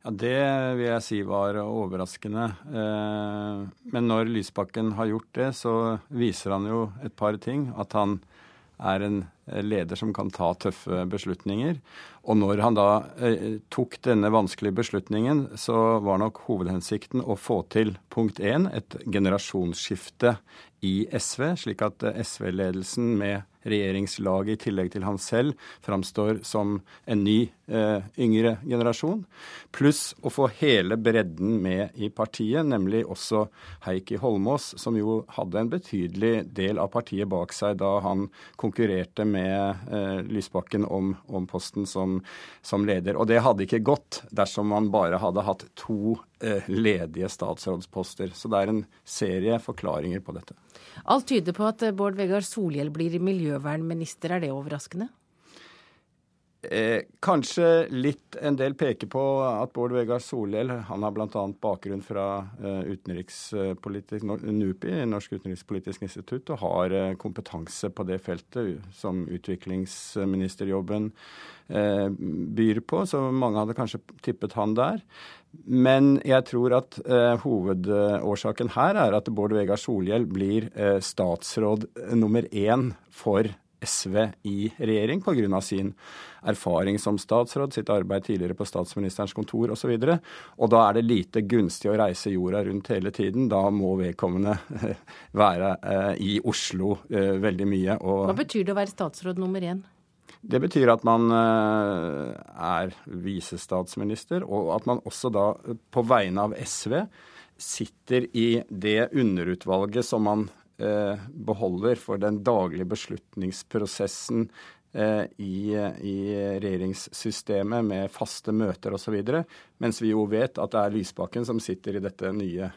Ja, Det vil jeg si var overraskende. Eh, men når Lysbakken har gjort det, så viser han jo et par ting. At han er en leder som kan ta tøffe beslutninger. Og når han da eh, tok denne vanskelige beslutningen, så var nok hovedhensikten å få til punkt én et generasjonsskifte i SV, slik at SV-ledelsen med regjeringslaget i tillegg til han selv framstår som en ny eh, yngre generasjon. Pluss å få hele bredden med i partiet, nemlig også Heikki Holmås, som jo hadde en betydelig del av partiet bak seg da han konkurrerte med eh, Lysbakken om, om posten som, som, leder. Og det hadde ikke gått dersom man bare hadde hatt to eh, ledige statsrådsposter. Så det er en serie forklaringer på dette. Alt tyder på at Bård Vegar Solhjell blir miljøvernminister. Er det overraskende? Eh, kanskje litt en del peker på at Bård Vegar Solhjell han har bl.a. bakgrunn fra eh, utenrikspolitisk, NUPI, Norsk utenrikspolitisk institutt, og har eh, kompetanse på det feltet som utviklingsministerjobben eh, byr på. Så mange hadde kanskje tippet han der. Men jeg tror at eh, hovedårsaken her er at Bård Vegar Solhjell blir eh, statsråd nummer én for SV i regjering pga. sin erfaring som statsråd, sitt arbeid tidligere på statsministerens kontor osv. Og, så og da er det lite gunstig å reise jorda rundt hele tiden. Da må vedkommende være eh, i Oslo eh, veldig mye. Hva betyr det å være statsråd nummer én? Det betyr at man eh, er visestatsminister, og at man også da på vegne av SV sitter i det underutvalget som man beholder for den daglige beslutningsprosessen eh, i, i regjeringssystemet med faste møter osv. Mens vi jo vet at det er Lysbakken som sitter i dette nye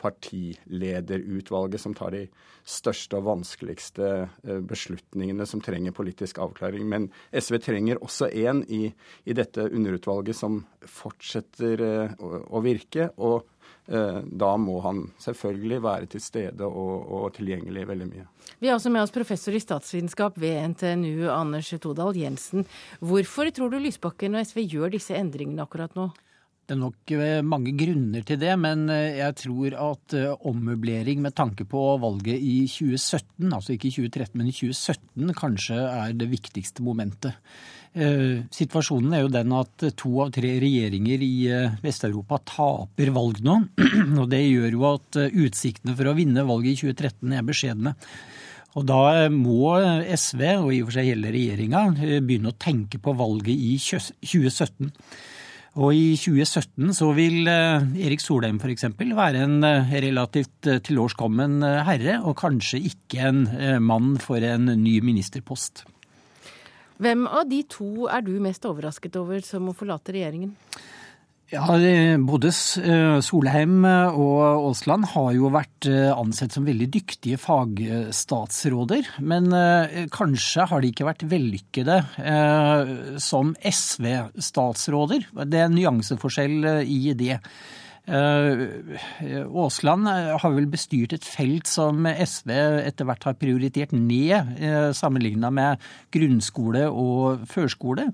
partilederutvalget som tar de største og vanskeligste eh, beslutningene som trenger politisk avklaring. Men SV trenger også en i, i dette underutvalget som fortsetter eh, å, å virke. og eh, da må han selvfølgelig være til stede og, og, tilgjengelig veldig mye. Vi har også med oss professor i statsvitenskap ved NTNU, Anders Todal Jensen. Hvorfor tror du Lysbakken og SV gjør disse endringene akkurat nå? Det er nok eh, mange grunner til det, men eh, jeg tror at eh, ommøblering med tanke på valget i 2017, altså ikke i 2013, men i 2017, kanskje er det viktigste momentet. Situasjonen er jo den at to av tre regjeringer i Vest-Europa taper valg nå. Og det gjør jo at utsiktene for å vinne valget i 2013 er beskjedne. Og da må SV, og i og for seg hele regjeringa, begynne å tenke på valget i 2017. Og i 2017 så vil eh, Erik Solheim f.eks. være en eh, relativt eh, tilårskommen herre, og kanskje ikke en mann for en ny ministerpost. Hvem av de to er du mest overrasket over som må forlate regjeringen? Ja, Både eh, Solheim og Aasland har jo vært eh, ansett som veldig dyktige fagstatsråder. Men eh, kanskje har de ikke vært vellykkede som SV-statsråder. Det er en nyanseforskjell i det. Eh, Aasland eh, har vel bestyrt et felt som SV etter hvert har prioritert ned, eh, sammenligna med grunnskole og førskole.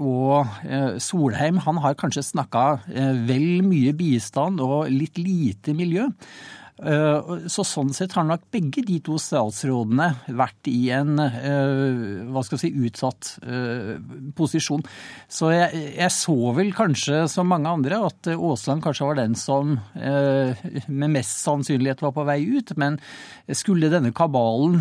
Og Solheim han har kanskje snakka vel mye bistand og litt lite miljø. Eh, så sånn sett har nok begge de to statsrådene vært i en eh, hva skal jeg si, utsatt eh, posisjon. Så jeg, jeg så vel kanskje som mange andre at Aasland kanskje var den som med mest sannsynlighet var på vei ut. Men skulle denne kabalen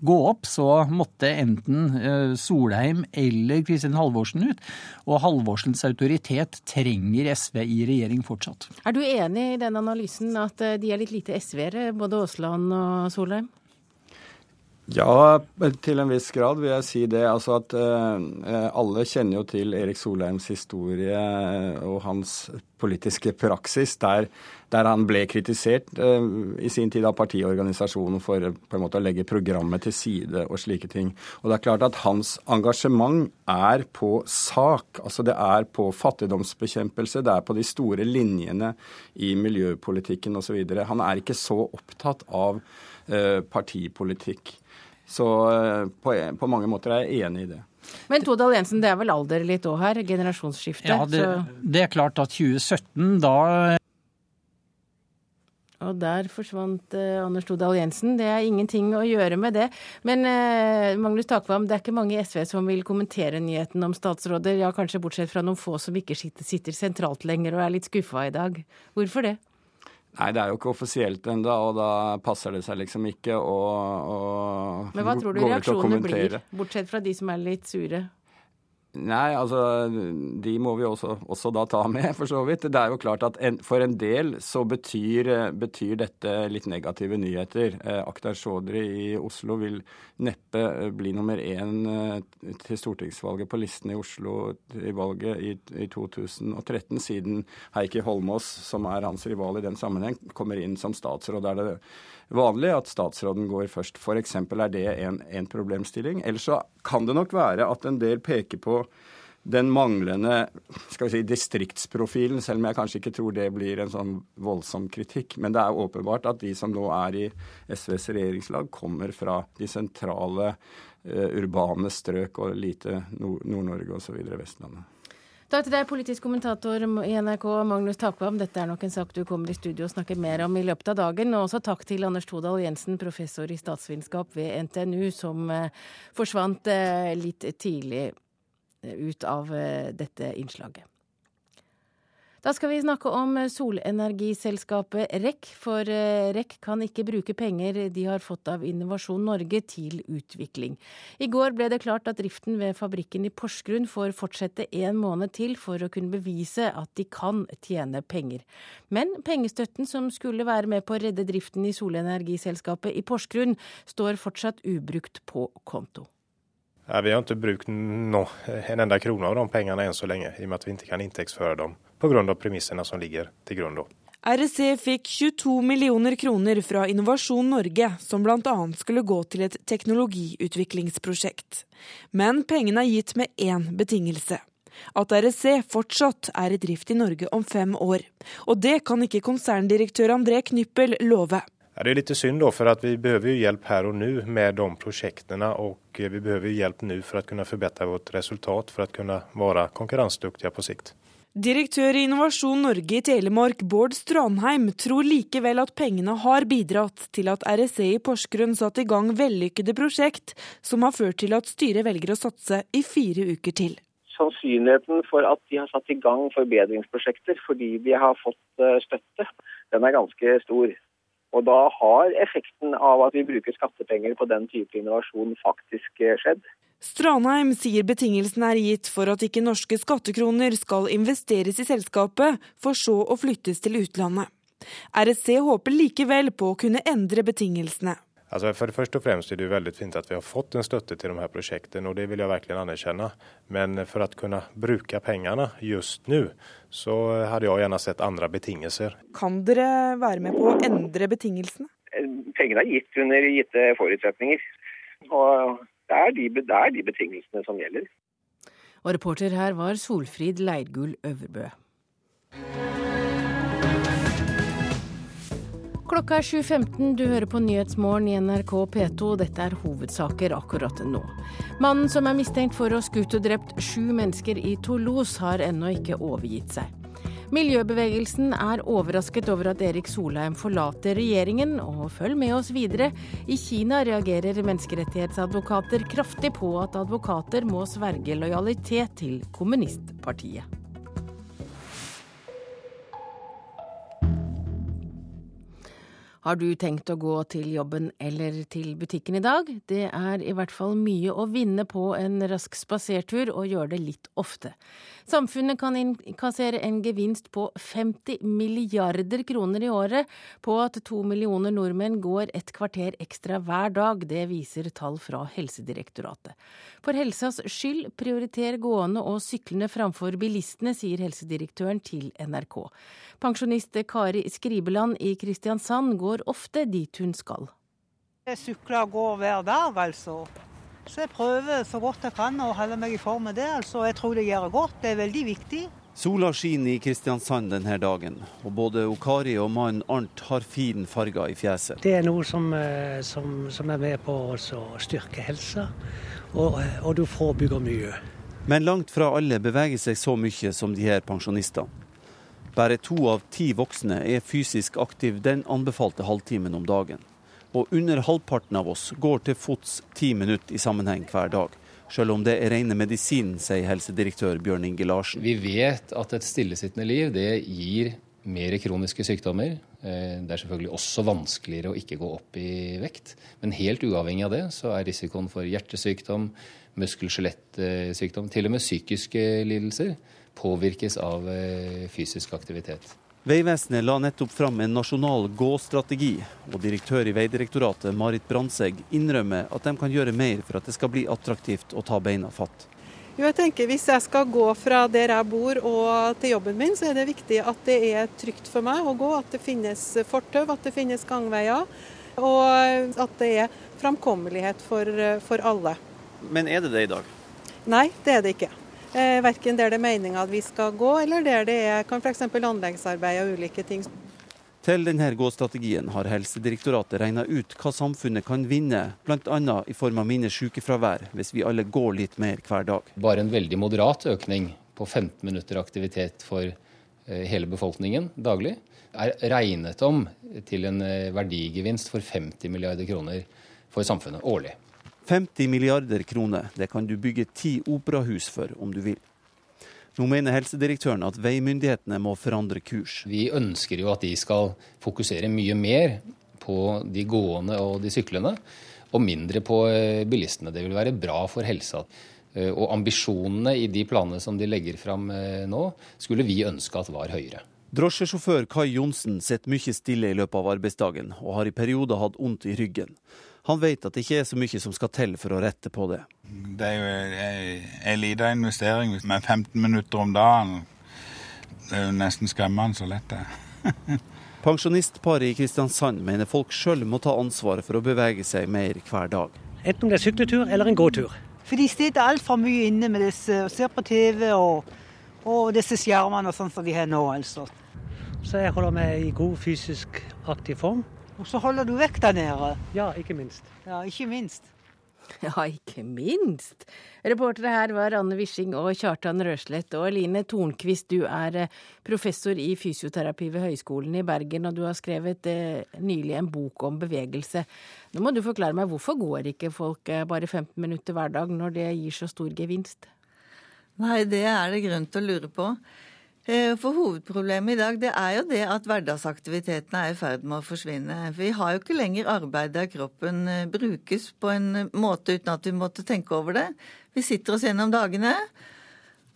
gå opp, så måtte enten Solheim eller Kristin Halvorsen ut. Og Halvorsens autoritet trenger SV i regjering fortsatt. Er du enig i den analysen at eh, de er litt lite SV-ere, både Aasland og Solheim? Ja, til en viss grad vil jeg si det. Altså at eh, alle kjenner jo til Erik Solheims historie og hans politiske praksis, der, der han ble kritisert eh, i sin tid av partiorganisasjonen for på en måte å legge programmet til side og slike ting. Og det er klart at hans engasjement er på sak. Altså det er på fattigdomsbekjempelse, det er på de store linjene i miljøpolitikken osv. Han er ikke så opptatt av eh, partipolitikk. Så eh, på, på, mange måter er jeg enig i det. Men Todal Jensen, det er vel alder litt òg her? Generasjonsskifte? Ja, det, det, er klart at 2017, da og der forsvant eh, Anders Todal Jensen. Det er ingenting å gjøre med det. Men eh, Magnus Takvam, det er ikke mange i SV som vil kommentere nyheten om statsråder, ja kanskje bortsett fra noen få som ikke sitter, sitter sentralt lenger og er litt skuffa i dag. Hvorfor det? Nei, det er jo ikke offisielt ennå, og da passer det seg liksom ikke å, Men hva tror du reaksjonene blir, bortsett fra de som er litt sure? Nei, altså de må vi også, også, da ta med, for så vidt. Det er jo klart at en, for en del så betyr, betyr, dette litt negative nyheter. Eh, Akhtar Chaudhry i Oslo vil neppe eh, bli nummer én eh, til stortingsvalget på listen i Oslo i valget i, i 2013, siden Heikki Holmås, som er hans rival i den sammenheng, kommer inn som statsråd. Er det vanlig at statsråden går først. F.eks. er det en, en problemstilling. Ellers så kan det nok være at en del peker på den manglende skal vi si, distriktsprofilen, selv om jeg kanskje ikke tror det blir en sånn voldsom kritikk. Men det er åpenbart at de som nå er i SVs regjeringslag, kommer fra de sentrale uh, urbane strøk og lite Nord-Norge osv. Vestlandet. Takk til deg, politisk kommentator i NRK Magnus Takvam. Dette er nok en sak du kommer i studio og snakker mer om i løpet av dagen. Og også takk til Anders Todal Jensen, professor i statsvitenskap ved NTNU, som eh, forsvant eh, litt tidlig eh, ut av dette innslaget. Da skal vi snakke om solenergiselskapet REC, for eh, REC kan ikke bruke penger de har fått av Innovasjon Norge til utvikling. I går ble det klart at driften ved fabrikken i Porsgrunn får fortsette en måned til for å kunne bevise at de kan tjene penger. Men pengestøtten som skulle være med på å redde driften i solenergiselskapet i Porsgrunn, står fortsatt ubrukt på konto. Vi har ikke brukt no, en enda krone av de pengene enn så lenge, i og med at vi ikke kan inntektsføre dem pga. premissene som ligger til grunn. da. REC fikk 22 millioner kroner fra Innovasjon Norge, som bl.a. skulle gå til et teknologiutviklingsprosjekt. Men pengene er gitt med én betingelse. At REC fortsatt er i drift i Norge om fem år. Og det kan ikke konserndirektør André Knyppel love. Det er litt synd, da, for vi behøver hjelp her og nå med de prosjektene. Og vi behøver hjelp nå for å kunne forbedre vårt resultat, for å kunne være konkurransedyktige på sikt. Direktør i Innovasjon Norge i Telemark, Bård Strandheim, tror likevel at pengene har bidratt til at RSE i Porsgrunn satte i gang vellykkede prosjekt, som har ført til at styret velger å satse i fire uker til. Sannsynligheten for at de har satt i gang forbedringsprosjekter fordi de har fått eh, støtte, den er ganske stor. Og da har effekten av at vi bruker skattepenger på den type innovasjon faktisk eh, skjedd. Stranheim sier betingelsene er gitt for at ikke norske skattekroner skal investeres i selskapet, for så å flyttes til utlandet. RSC håper likevel på å kunne endre betingelsene. Altså for det første og fremst er det veldig fint at vi har fått en støtte til de her prosjektene, og det vil jeg virkelig anerkjenne. Men for å kunne bruke pengene just nå, så hadde jeg gjerne sett andre betingelser. Kan dere være med på å endre betingelsene? Pengene er gitt under gitte forutsetninger. Og det er, de, det er de betingelsene som gjelder. Og reporter her var Solfrid Leirgull Øverbø. Klokka er 7.15, du hører på Nyhetsmorgen i NRK P2. Dette er hovedsaker akkurat nå. Mannen som er mistenkt for å ha skutt og drept sju mennesker i Toulouse, har ennå ikke overgitt seg. Miljøbevegelsen er overrasket over at Erik Solheim forlater regjeringen, og følg med oss videre. I Kina reagerer menneskerettighetsadvokater kraftig på at advokater må sverge lojalitet til kommunistpartiet. Har du tenkt å gå til jobben eller til butikken i dag? Det er i hvert fall mye å vinne på en rask spasertur, og gjøre det litt ofte. Samfunnet kan innkassere en gevinst på 50 milliarder kroner i året på at to millioner nordmenn går et kvarter ekstra hver dag. Det viser tall fra Helsedirektoratet. For helsas skyld, prioriter gående og syklende framfor bilistene, sier helsedirektøren til NRK. Pensjonist Kari Skribeland i Kristiansand går ofte dit hun skal. Jeg sykler og går hver dag, altså. Så jeg prøver så godt jeg kan å holde meg i form med det. altså. Jeg tror det gjør godt. Det er veldig viktig. Sola skinner i Kristiansand denne dagen, og både Okari og mannen Arnt har fin farger i fjeset. Det er noe som, eh, som, som er med på å styrke helsa, og, og du forebygger mye. Men langt fra alle beveger seg så mye som de her pensjonistene. Bare to av ti voksne er fysisk aktiv den anbefalte halvtimen om dagen. Og under halvparten av oss går til fots ti minutter i sammenheng hver dag. Selv om det er rene medisin, sier helsedirektør Bjørn Inge Larsen. Vi vet at et stillesittende liv det gir mer kroniske sykdommer. Eh, det er selvfølgelig også vanskeligere å ikke gå opp i vekt. Men helt uavhengig av det, så er risikoen for hjertesykdom, muskel-skjelettsykdom, til og med psykiske lidelser påvirkes av eh, fysisk aktivitet. Vegvesenet la nettopp fram en nasjonal gå-strategi, og direktør i Vegdirektoratet Marit Brandtzæg innrømmer at de kan gjøre mer for at det skal bli attraktivt å ta beina fatt. Jo, jeg tenker Hvis jeg skal gå fra der jeg bor og til jobben min, så er det viktig at det er trygt for meg å gå. At det finnes fortau, at det finnes gangveier, og at det er framkommelighet for, for alle. Men er det det i dag? Nei, det er det ikke. Eh, verken der det er meninga at vi skal gå, eller der det er kan f.eks. anleggsarbeid og ulike ting. Til denne gåstrategien har Helsedirektoratet regna ut hva samfunnet kan vinne, bl.a. i form av mindre sykefravær, hvis vi alle går litt mer hver dag. Bare en veldig moderat økning på 15 minutter aktivitet for eh, hele befolkningen daglig er regnet om til en eh, verdigevinst for 50 milliarder kroner for samfunnet årlig. 50 milliarder kroner, det kan du bygge ti operahus for om du vil. Nå mener helsedirektøren at veimyndighetene må forandre kurs. Vi ønsker jo at de skal fokusere mye mer på de gående og de syklende, og mindre på eh, bilistene. Det vil være bra for helsa. Eh, og ambisjonene i de planene som de legger fram eh, nå, skulle vi ønske at var høyere. Drosjesjåfør Kai Johnsen sitter mye stille i løpet av arbeidsdagen, og har i perioder hatt vondt i ryggen. Han vet at det ikke er så mye som skal til for å rette på det. Det er jo en liten investering med 15 minutter om dagen. Det er jo nesten skremmende så lett det er. Pensjonistparet i Kristiansand mener folk sjøl må ta ansvaret for å bevege seg mer hver dag. Enten det er sykletur eller en gåtur. For de sitter altfor mye inne med disse og ser på TV og, og disse skjermene og sånn som de har nå, altså. Så jeg holder meg i god fysisk aktiv form. Og så holder du vekk der nede. Ja, ikke minst. Ja, ikke minst. Ja, ikke minst. Reportere her var Anne Wishing og Kjartan Røslett. Og Eline Tornquist, du er eh, professor i fysioterapi ved Høgskolen i Bergen, og du har skrevet eh, nylig en bok om bevegelse. Nå må du forklare meg, hvorfor går ikke folk eh, bare 15 minutter hver dag, når det gir så stor gevinst? Nei, det er det grunn til å lure på. Eh, for hovedproblemet i dag det er jo det at hverdagsaktivitetene er i ferd med å forsvinne. Vi har jo ikke lenger arbeid der kroppen eh, brukes på en måte uten at vi måtte tenke over det. Vi sitter oss gjennom dagene,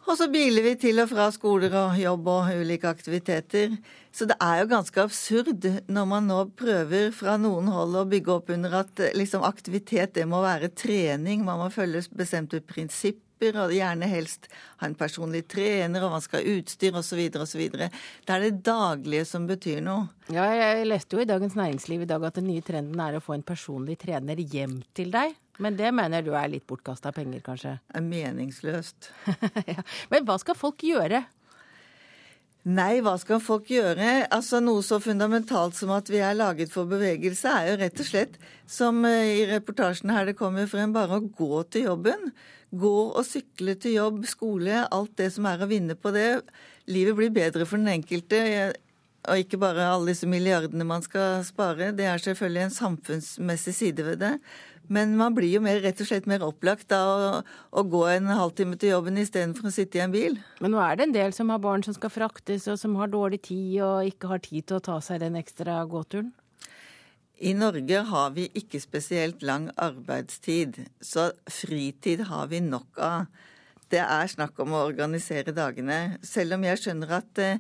og så biler vi til og fra skoler og jobb og ulike aktiviteter. Så det er jo ganske absurd når man nå prøver fra noen hold å bygge opp under at eh, liksom, aktivitet det må være trening, man må følge bestemte prinsipp og gjerne helst ha en personlig trener, og man skal ha utstyr osv. osv. Det er det daglige som betyr noe. Ja, jeg leste jo i Dagens Næringsliv i dag at den nye trenden er å få en personlig trener hjem til deg. Men det mener du er litt bortkasta penger, kanskje? Det er meningsløst. ja. Men hva skal folk gjøre? Nei, hva skal folk gjøre? Altså Noe så fundamentalt som at vi er laget for bevegelse, er jo rett og slett, som eh, i reportasjen her det kommer frem, bare å gå til jobben. Gå og sykle til jobb, skole, alt det som er å vinne på det. Livet blir bedre for den enkelte. Og ikke bare alle disse milliardene man skal spare. Det er selvfølgelig en samfunnsmessig side ved det. Men man blir jo mer, rett og slett mer opplagt av å, å, gå en halvtime til jobben istedenfor å sitte i en bil. Men nå er det en del som har barn som skal fraktes, og som har dårlig tid og ikke har tid til å ta seg den ekstra gåturen? I Norge har vi ikke spesielt lang arbeidstid, så fritid har vi nok av. Det er snakk om å organisere dagene. Selv om jeg skjønner at eh,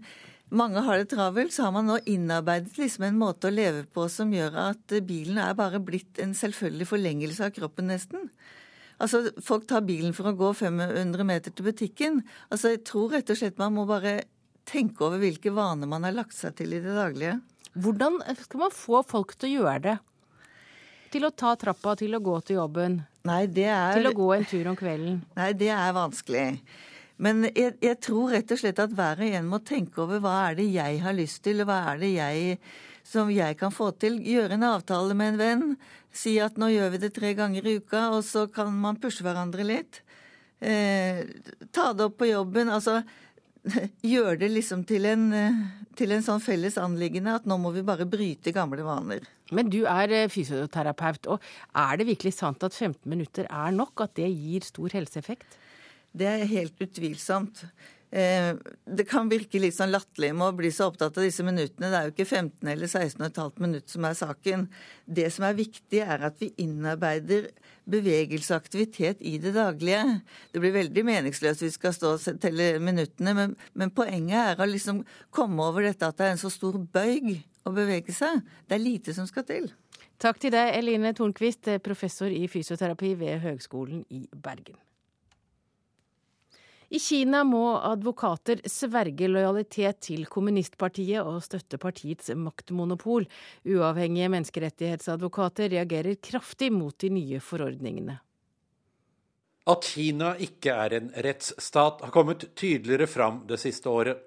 mange har det travelt, så har man nå innarbeidet liksom en måte å leve på som gjør at bilen er bare blitt en selvfølgelig forlengelse av kroppen, nesten. Altså, Folk tar bilen for å gå 500 meter til butikken. Altså, Jeg tror rett og slett man må bare tenke over hvilke vaner man har lagt seg til i det daglige. Hvordan skal man få folk til å gjøre det? Til å ta trappa, til å gå til jobben? Nei, det er... Til å gå en tur om kvelden? Nei, det er vanskelig. Men jeg, jeg, tror rett og slett at hver og en må tenke over hva er det jeg har lyst til, og hva er det jeg som jeg kan få til. Gjøre en avtale med en venn. Si at nå gjør vi det tre ganger i uka, og så kan man pushe hverandre litt. Eh, ta det opp på jobben. Altså gjøre det liksom til en, til en sånn felles anliggende at nå må vi bare bryte gamle vaner. Men du er eh, fysioterapeut, og er det virkelig sant at 15 minutter er nok? At det gir stor helseeffekt? Det er helt utvilsomt. Eh, det kan virke litt sånn latterlig med å bli så opptatt av disse minuttene. Det er jo ikke 15 eller 16,5 minutt som er saken. Det som er viktig, er at vi innarbeider bevegelse og aktivitet i det daglige. Det blir veldig meningsløst hvis vi skal stå og telle minuttene, men, men poenget er å liksom komme over dette at det er en så stor bøyg å bevege seg. Det er lite som skal til. Takk til deg, Eline Tornquist, professor i fysioterapi ved Høgskolen i Bergen. I Kina må advokater sverge lojalitet til kommunistpartiet og støtte partiets maktmonopol. Uavhengige menneskerettighetsadvokater reagerer kraftig mot de nye forordningene. At Kina ikke er en rettsstat, har kommet tydeligere fram det siste året.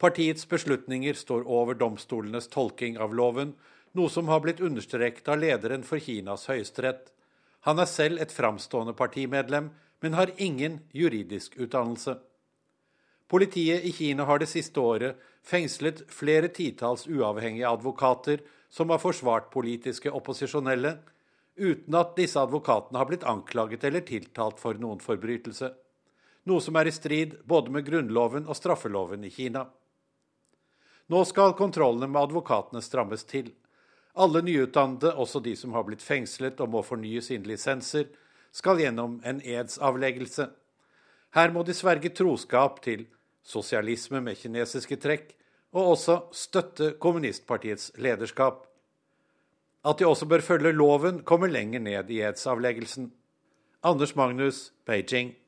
Partiets beslutninger står over domstolenes tolking av loven, noe som har blitt understreket av lederen for Kinas høyesterett. Han er selv et framstående partimedlem, men har ingen juridisk utdannelse. Politiet i Kina har det siste året fengslet flere titalls uavhengige advokater som har forsvart politiske opposisjonelle, uten at disse advokatene har blitt anklaget eller tiltalt for noen forbrytelse. Noe som er i strid både med grunnloven og straffeloven i Kina. Nå skal kontrollene med advokatene strammes til. Alle nyutdannede, også de som har blitt fengslet og må fornye sine lisenser, skal gjennom en edsavleggelse. Her må de sverge troskap til sosialisme med kinesiske trekk, og også støtte kommunistpartiets lederskap. At de også bør følge loven, kommer lenger ned i edsavleggelsen. Anders Magnus, Beijing.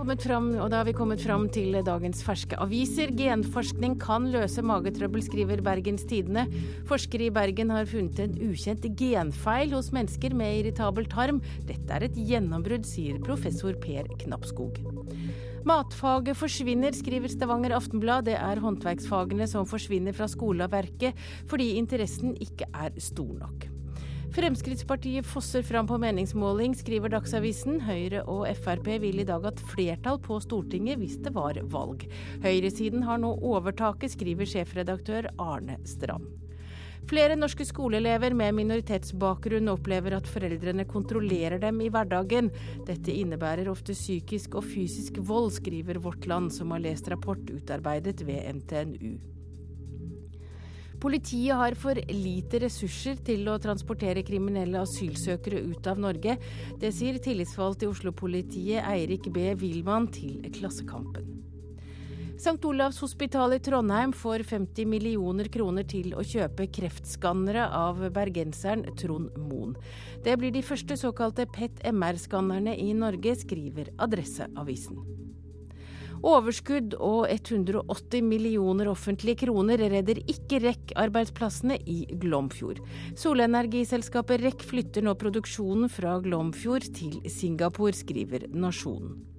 Frem, og da har vi kommet fram til dagens ferske aviser. Genforskning kan løse magetrøbbel, skriver Bergens Tidende. Forskere i Bergen har funnet en ukjent genfeil hos mennesker med irritabel tarm. Dette er et gjennombrudd, sier professor Per Knappskog. Matfaget forsvinner, skriver Stavanger Aftenblad. Det er håndverksfagene som forsvinner fra skoleverket fordi interessen ikke er stor nok. Fremskrittspartiet fosser fram på meningsmåling, skriver Dagsavisen. Høyre og Frp vil i dag ha flertall på Stortinget hvis det var valg. Høyresiden har nå overtaket, skriver sjefredaktør Arne Strand. Flere norske skoleelever med minoritetsbakgrunn opplever at foreldrene kontrollerer dem i hverdagen. Dette innebærer ofte psykisk og fysisk vold, skriver Vårt Land, som har lest rapport utarbeidet ved NTNU. Politiet har for lite ressurser til å transportere kriminelle asylsøkere ut av Norge. Det sier tillitsvalgt i Oslo-politiet Eirik B. Wilman til Klassekampen. St. Olavs hospital i Trondheim får 50 millioner kroner til å kjøpe kreftskannere av bergenseren Trond Moen. Det blir de første såkalte PET-MR-skannerne i Norge, skriver Adresseavisen. Overskudd og 180 millioner offentlige kroner redder ikke REC-arbeidsplassene i Glomfjord. Solenergiselskapet REC flytter nå produksjonen fra Glomfjord til Singapore, skriver Nasjonen.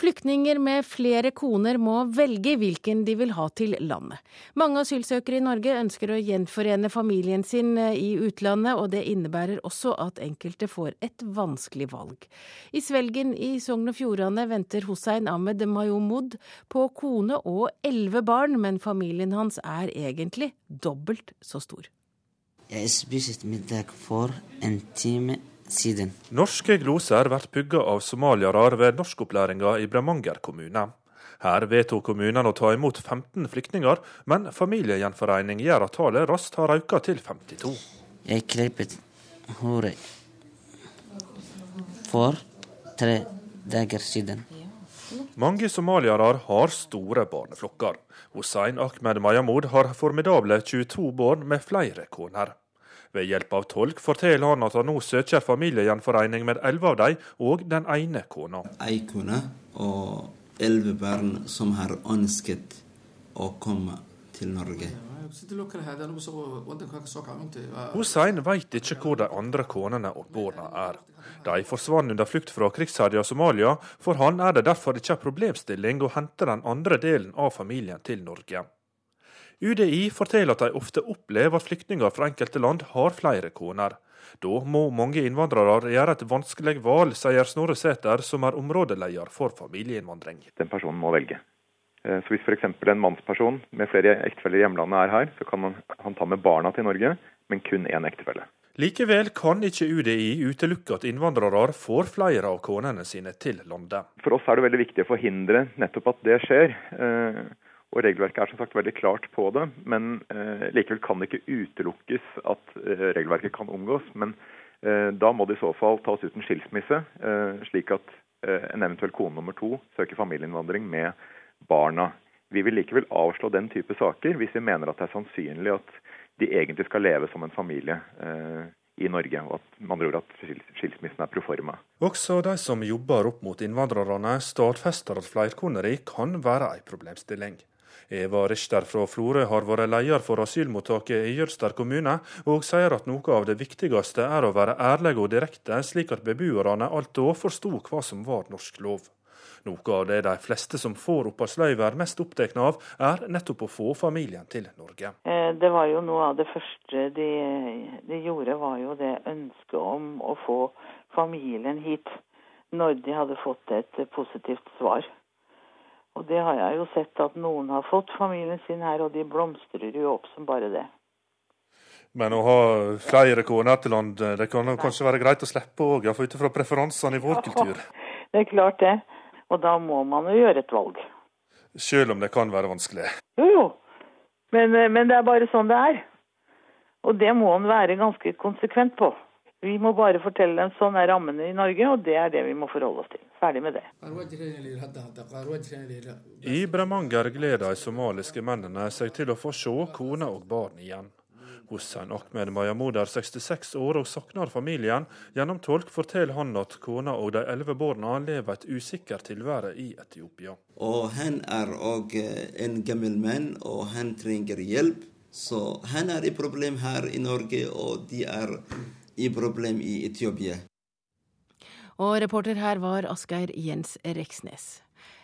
Flyktninger med flere koner må velge hvilken de vil ha til landet. Mange asylsøkere i Norge ønsker å gjenforene familien sin eh, i utlandet, og det innebærer også at enkelte får et vanskelig valg. I Svelgen i Sogn og Fjordane venter Hussein Ahmed Mayomud på kone og elleve barn, men familien hans er egentlig dobbelt så stor. Jeg spiste middag for en time siden. Norske gloser blir pugga av somaliere ved norskopplæringa i Bremanger kommune. Her vedtok kommunen å ta imot 15 flyktninger, men familiegjenforening gjør at tallet raskt har økt til 52. Jeg klippet håret for tre dager siden. Mange somaliere har store barneflokker. Hussein Ahmed Mayamud har formidable 22 barn med flere koner. Ved hjelp av tolk forteller han at han nå søker familiegjenforening med elleve av dem og den ene kona. Ei kone og elleve barn som har ønsket å komme til Norge. Hussein veit ikke hvor de andre konene og barna er. De forsvant under flukt fra krigsherja Somalia. For han er det derfor ikke en problemstilling å hente den andre delen av familien til Norge. UDI forteller at de ofte opplever at flyktninger fra enkelte land har flere koner. Da må mange innvandrere gjøre et vanskelig valg, sier Snorre Sæter, som er områdeleder for familieinnvandring. Den personen må velge. Eh, så Hvis f.eks. en mannsperson med flere ektefeller i hjemlandet er her, så kan han ta med barna til Norge, men kun én ektefelle. Likevel kan ikke UDI utelukke at innvandrere får flere av konene sine til landet. For oss er det veldig viktig å forhindre nettopp at det skjer. Og Regelverket er som sagt veldig klart på det, men eh, likevel kan det ikke utelukkes at eh, regelverket kan omgås. Men eh, da må det i så fall tas ut en skilsmisse, eh, slik at eh, en eventuell kone nummer to søker familieinnvandring med barna. Vi vil likevel avslå den type saker hvis vi mener at det er sannsynlig at de egentlig skal leve som en familie eh, i Norge, og at man tror at skilsmissen er proforma. Også de som jobber opp mot innvandrerne, stadfester at flerkoneri kan være en problemstilling. Eva Richter fra Florø har vært leder for asylmottaket i Jølster kommune, og sier at noe av det viktigste er å være ærlig og direkte, slik at beboerne alt da forsto hva som var norsk lov. Noe av det de fleste som får oppholdsløyve er mest opptatt av, er nettopp å få familien til Norge. Eh, det var jo noe av det første de, de gjorde, var jo det ønsket om å få familien hit når de hadde fått et positivt svar. Og det har jeg jo sett at noen har fått familien sin her, og de blomstrer jo opp som bare det. Men å ha flere koner til land, det kan jo kanskje være greit å slippe òg, ut fra preferansene i vår ja, kultur? Det er klart det. Og da må man jo gjøre et valg. Selv om det kan være vanskelig? Jo, jo. Men, eh, men det er bare sånn det er. Og det må en være ganske konsekvent på. Vi må bare fortelle dem sånn er rammene i Norge, og det er det vi må forholde oss til. ferdig med det. I Bremanger gleder de somaliske mennene seg til å få se kone og barn igjen. Hussein Ahmed Mayamud er 66 år og savner familien. Gjennom tolk forteller han at kona og de elleve barna lever et usikkert tilvære i Etiopia. Og han er òg en gammel mann, og han trenger hjelp. Så han er i problem her i Norge, og de er i problem i Etiopia. Og reporter her var Asgeir Jens Reksnes.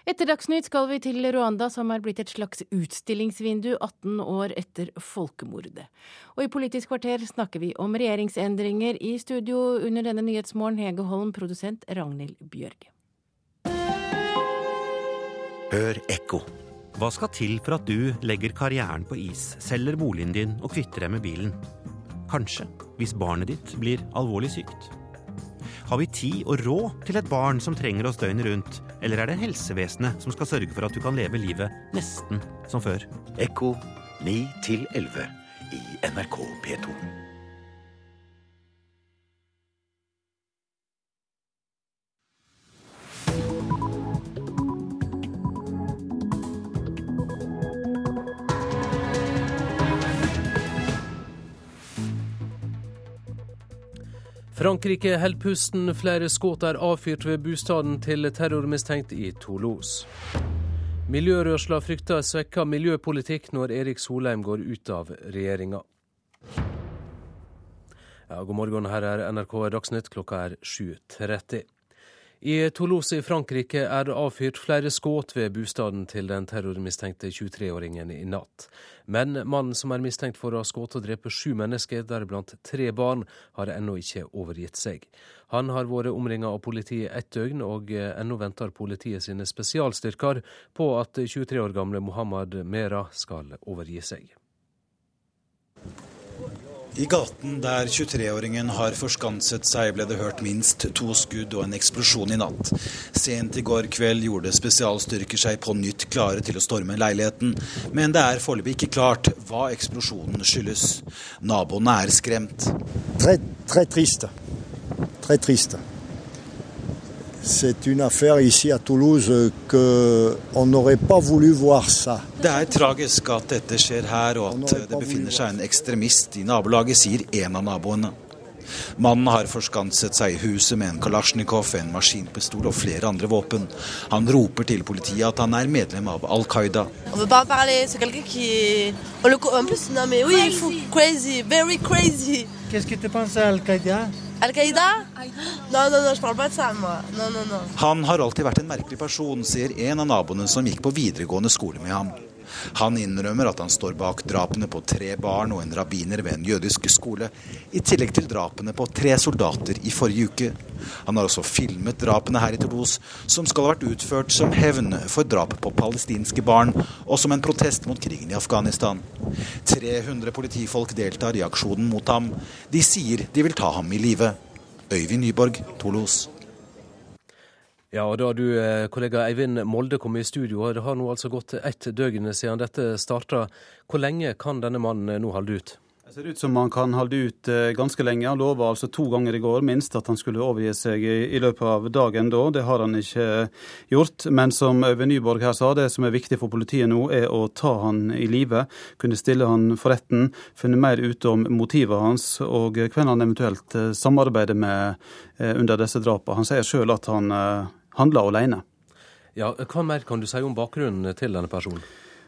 Etter Dagsnytt skal vi til Rwanda, som er blitt et slags utstillingsvindu 18 år etter folkemordet. Og i Politisk kvarter snakker vi om regjeringsendringer. I studio under denne Nyhetsmorgen, Hege Holm, produsent Ragnhild Bjørge. Hør ekko. Hva skal til for at du legger karrieren på is, selger boligen din og kvitter deg med bilen? Kanskje hvis barnet ditt blir alvorlig sykt? Har vi tid og råd til et barn som trenger oss døgnet rundt, eller er det helsevesenet som skal sørge for at du kan leve livet nesten som før? Ekko 9 11 i NRK P2. Frankrike holder pusten. Flere skudd er avfyrt ved bostaden til terrormistenkt i Toulouse. Miljørørsla frykter svekka miljøpolitikk når Erik Solheim går ut av regjeringa. Ja, god morgen, her er NRK Dagsnytt. Klokka er 7.30. I Toulouse i Frankrike er det avfyrt flere skudd ved bostaden til den terrormistenkte 23-åringen i natt. Men mannen som er mistenkt for å ha skutt og drepe sju mennesker, deriblant tre barn, har ennå ikke overgitt seg. Han har vært omringa av politiet ett døgn, og ennå venter politiet sine spesialstyrker på at 23 år gamle Mohammed Mera skal overgi seg. I gaten der 23-åringen har forskanset seg, ble det hørt minst to skudd og en eksplosjon i natt. Sent i går kveld gjorde spesialstyrker seg på nytt klare til å storme leiligheten, men det er foreløpig ikke klart hva eksplosjonen skyldes. Naboene er skremt. Tre, tre triste. Tre triste. C'est une affaire ici à Toulouse qu'on n'aurait pas voulu voir ça. Det er tragisk at dette skjer her, og at det befinner seg en ekstremist i nabolaget, sier en av naboene. Mannen har forskanset seg i huset med en kalasjnikov, en maskinpistol og flere andre våpen. Han roper til politiet at han er medlem av Al Qaida. Qu'est-ce que tu penses à Al Qaida Han har alltid vært en merkelig person, sier en av naboene som gikk på videregående skole med ham. Han innrømmer at han står bak drapene på tre barn og en rabbiner ved en jødisk skole, i tillegg til drapene på tre soldater i forrige uke. Han har også filmet drapene her i Toulouse, som skal ha vært utført som hevn for drap på palestinske barn, og som en protest mot krigen i Afghanistan. 300 politifolk deltar i aksjonen mot ham. De sier de vil ta ham i live. Øyvind Nyborg, Toulouse. Ja, og da du, kollega Eivind Molde kom i studio, det har nå altså gått ett døgn siden dette starta. Hvor lenge kan denne mannen nå holde ut? Det ser ut som han kan holde ut ganske lenge. Han lova altså to ganger i går minst at han skulle overgi seg i løpet av dagen da. Det har han ikke gjort. Men som Øyvind Nyborg her sa, det som er viktig for politiet nå, er å ta han i live. Kunne stille han for retten, funne mer ut om motivet hans og hvem han eventuelt samarbeider med under disse drapene. Han sier sjøl at han handla alene. Ja, hva mer kan du si om bakgrunnen til denne personen?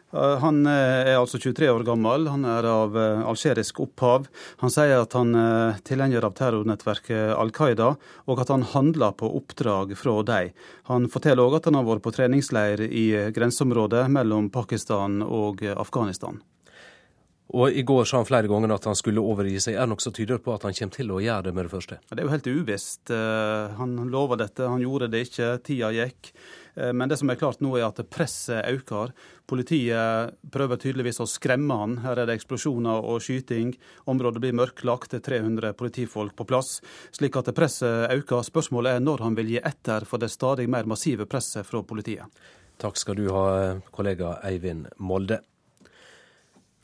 Han er altså 23 år gammel, han er av algerisk opphav. Han sier at han er tilhenger av terrornettverket Al Qaida, og at han handler på oppdrag fra dem. Han forteller òg at han har vært på treningsleir i grenseområdet mellom Pakistan og Afghanistan. Og I går sa han flere ganger at han skulle overgi seg. Er det noe som tyder på at han kommer til å gjøre det med det første? Det er jo helt uvisst. Han lova dette, han gjorde det ikke. Tida gikk. Men det som er klart nå er at presset øker. Politiet prøver tydeligvis å skremme han. Her er det eksplosjoner og skyting. Området blir mørklagt. Det er 300 politifolk på plass. Slik at presset øker. Spørsmålet er når han vil gi etter for det stadig mer massive presset fra politiet. Takk skal du ha, kollega Eivind Molde.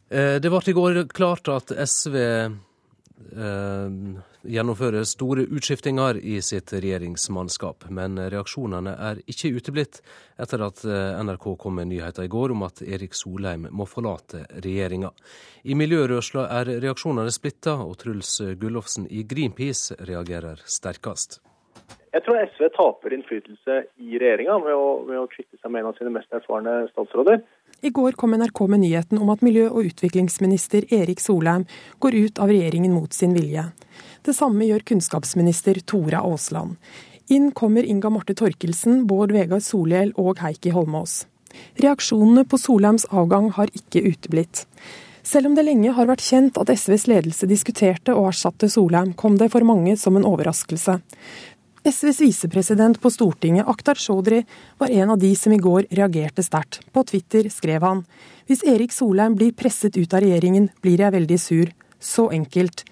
Det ble i går klart at SV gjennomfører store utskiftinger i sitt regjeringsmannskap. Men reaksjonene er ikke uteblitt etter at eh, NRK kom med nyheter i går om at Erik Solheim må forlate regjeringa. I miljørørsla er reaksjonene splitta, og Truls Gullofsen i Greenpeace reagerer sterkest. Jeg tror SV taper innflytelse i regjeringa ved, ved, å kvitte seg med en av sine mest erfarne statsråder. I går kom NRK med nyheten om at miljø- og utviklingsminister Erik Solheim går ut av regjeringen mot sin vilje. Det samme gjør kunnskapsminister Tora Aasland. Inn kommer Inga Marte Torkelsen, Bård Vegar Solhjell og Heikki Holmås. Reaksjonene på Solheims avgang har ikke uteblitt. Selv om det lenge har vært kjent at SVs ledelse diskuterte og erstatte Solheim, kom det for mange som en overraskelse. SVs visepresident på Stortinget, Akhtar Chaudhry, var en av de som i går reagerte sterkt. På Twitter skrev han hvis Erik Solheim blir presset ut av regjeringen, blir jeg veldig sur. Så enkelt.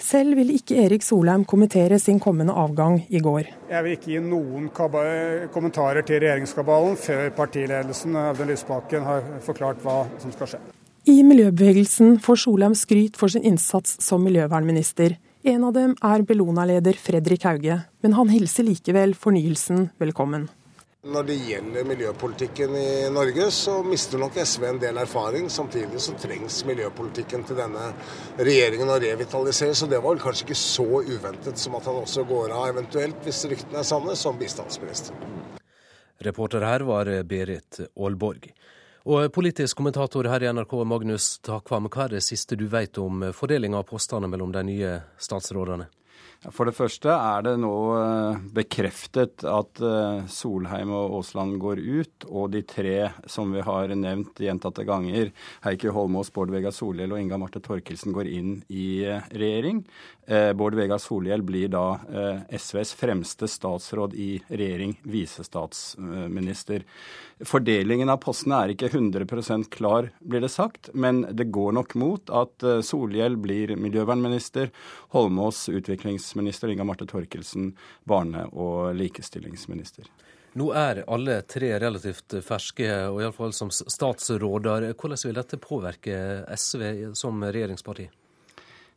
Selv ville ikke Erik Solheim kommentere sin kommende avgang i går. Jeg vil ikke gi noen kommentarer til regjeringskabalen før partiledelsen Audun Lysbakken har forklart hva som skal skje. I miljøbevegelsen får Solheim skryt for sin innsats som miljøvernminister. En av dem er Bellona-leder Fredrik Hauge, men han hilser likevel fornyelsen velkommen. Når det gjelder miljøpolitikken i Norge, så mister nok SV en del erfaring. Samtidig så trengs miljøpolitikken til denne regjeringen å revitalisere. Så det var vel kanskje ikke så uventet som at han også går av, eventuelt, hvis ryktene er sanne, som bistandsminister. Reporter her var Berit Aalborg. Og politisk kommentator her i NRK, Magnus Takvam, hva er det siste du vet om fordelinga av postene mellom de nye statsrådene? For det første er det nå eh, bekreftet at eh, Solheim og Aasland går ut, og de tre som vi har nevnt gjentatte ganger, Heikki Holmås, Bård Vegar Solhjell og Inga Marte Torkelsen, går inn i eh, regjering. Bård Vegar Solhjell blir da SVs fremste statsråd i regjering, visestatsminister. Fordelingen av postene er ikke 100% klar, blir det sagt, men det går nok mot at Solhjell blir miljøvernminister, Holmås utviklingsminister, Inga Marte Torkelsen barne- og likestillingsminister. Nå er alle tre relativt ferske, og iallfall som statsråder. Hvordan vil dette påvirke SV som regjeringsparti?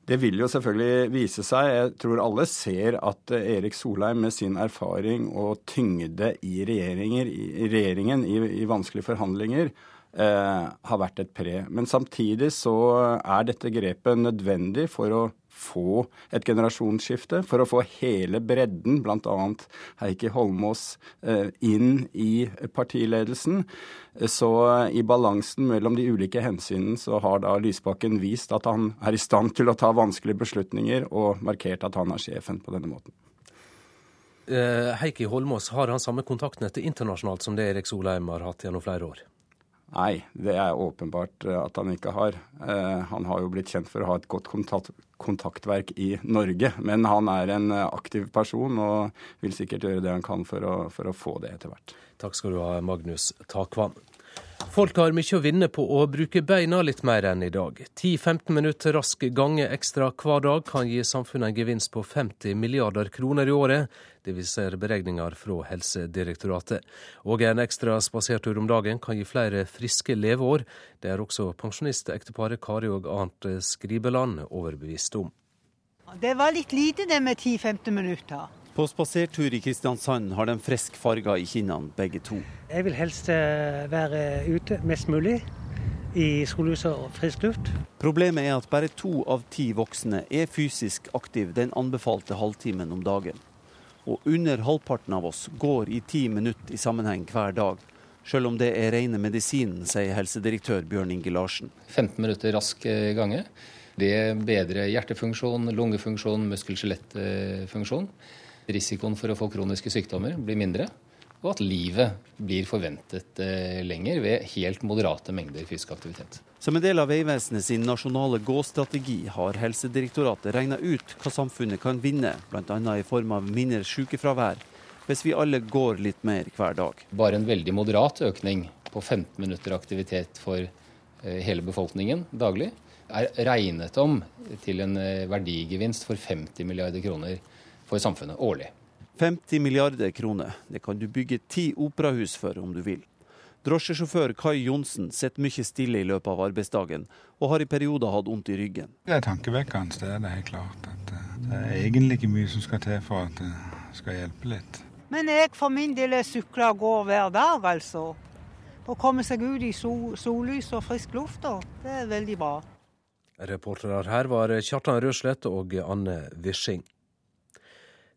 Det vil jo selvfølgelig vise seg. Jeg tror alle ser at Erik Solheim med sin erfaring og tyngde i, i regjeringen i, i, vanskelige forhandlinger eh, har vært et pre. Men samtidig så er dette grepet nødvendig for å få et generasjonsskifte, for å få hele bredden, bl.a. Heikki Holmås, eh, inn i partiledelsen. Så i balansen mellom de ulike hensynene så har da Lysbakken vist at han er i stand til å ta vanskelige beslutninger, og markert at han er sjefen på denne måten. Eh, Heikki Holmås, har han samme kontaktnettet internasjonalt som det Erik Solheim har hatt gjennom flere år? Nei, det er åpenbart eh, at han ikke har. Han har jo blitt kjent for å ha et godt kontakt, kontaktverk i Norge. Men han er en eh, aktiv person og vil sikkert gjøre det han kan for å, for å få det etter hvert. Takk skal du ha, Magnus Takvam. Folk har mye å vinne på å bruke beina litt mer enn i dag. 10-15 minutter rask gange ekstra hver dag kan gi samfunnet en gevinst på 50 milliarder kroner i året. Det viser beregninger fra Helsedirektoratet. Og en ekstra spasertur om dagen kan gi flere friske leveår. Det er også pensjonistekteparet Kari og Arnt Skribeland overbevist om. Det var litt lite det med 10-15 minutter. På spasertur i Kristiansand har de frisk farger i kinnene, begge to. Jeg vil helst eh, være ute mest mulig i sollyset og frisk luft. Problemet er at bare to av ti voksne er fysisk aktive den anbefalte halvtimen om dagen. Og under halvparten av oss går i ti minutter i sammenheng hver dag. Selv om det er rene medisinen, sier helsedirektør Bjørn Inge Larsen. 15 minutter rask eh, gange. Det bedrer hjertefunksjon, lungefunksjon, muskel-skjelettfunksjon risikoen for å få kroniske sykdommer blir mindre, og at livet blir forventet eh, lenger ved helt moderate mengder fysisk aktivitet. Som en del av Vegvesenet sin nasjonale gåstrategi har Helsedirektoratet regna ut hva samfunnet kan vinne, bl.a. i form av mindre sykefravær, hvis vi alle går litt mer hver dag. Bare en veldig moderat økning på 15 minutter aktivitet for eh, hele befolkningen daglig er regnet om til en eh, verdigevinst for 50 milliarder kroner for samfunnet årlig. 50 milliarder kroner. Det kan du bygge ti operahus for om du vil. Drosjesjåfør Kai Johnsen sitter mye stille i løpet av arbeidsdagen, og har i perioder hatt vondt i ryggen. Det er tankevekkende, det er det helt klart. At eh, det er egentlig ikke mye som skal til for at det skal hjelpe litt. Men jeg for min del sykler og går hver dag, altså. Å komme seg ut i sol, sollys og frisk luft, det er veldig bra. Reportere her var Kjartan Røslett og Anne Wishing.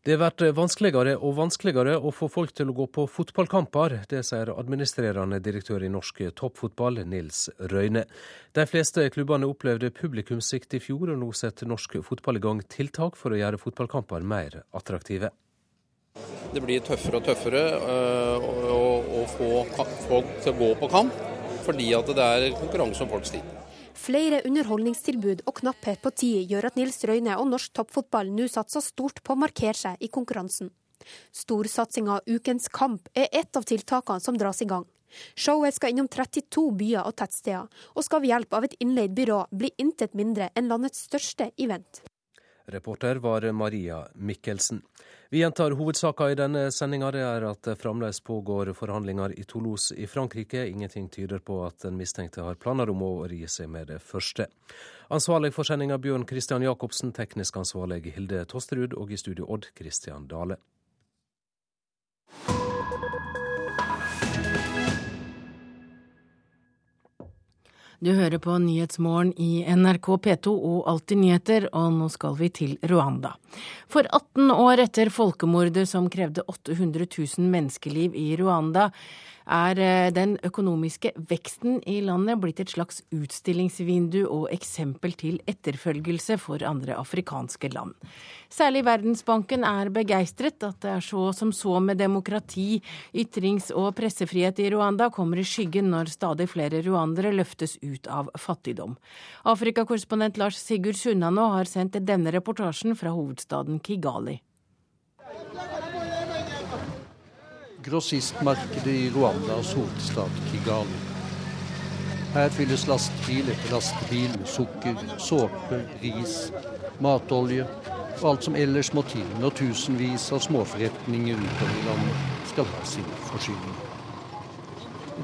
Det blir vanskeligere og vanskeligere å få folk til å gå på fotballkamper. Det sier administrerende direktør i norsk toppfotball, Nils Røyne. De fleste klubbene opplevde publikumssvikt i fjor, og nå setter norsk fotball i gang tiltak for å gjøre fotballkamper mer attraktive. Det blir tøffere og tøffere øh, å få folk til å gå på kamp, fordi det er konkurranse om folks tid. Flere underholdningstilbud og knapphet på tid gjør at Nils Røyne og norsk toppfotball nå satser stort på å markere seg i konkurransen. Storsatsinga Ukens kamp er ett av tiltakene som dras i gang. Showet skal innom 32 byer og tettsteder, og skal ved hjelp av et innleid byrå bli intet mindre enn landets største event. Reporter var Maria Mikkelsen. Vi gjentar hovedsaka i denne sendinga. Det er at det fremdeles pågår forhandlinger i Toulouse i Frankrike. Ingenting tyder på at den mistenkte har planer om å ri seg med det første. Ansvarlig for sendinga Bjørn Christian Jacobsen, teknisk ansvarlig Hilde Tosterud og i studio Odd Christian Dale. Du hører på Nyhetsmorgen i NRK P2 og Alltid nyheter, og nå skal vi til Rwanda. For 18 år etter folkemordet som krevde 800 000 menneskeliv i Rwanda, er eh, den økonomiske veksten i landet blitt et slags utstillingsvindu og eksempel til etterfølgelse for andre afrikanske land. Særlig Verdensbanken er begeistret. At det er så som så med demokrati, ytrings- og pressefrihet i Rwanda, kommer i skyggen når stadig flere ruandere løftes ut av fattigdom. Afrikakorrespondent Lars Sigurd Sunnanå har sendt denne reportasjen fra hovedstaden Kigali. Grossistmarkedet i Rwandas hovedstad Kigali. Her fylles lastebil etter lastebil med sukker, såpe, ris, matolje og alt som ellers må til når tusenvis av småforretninger utover i landet skal ha sin forsyning.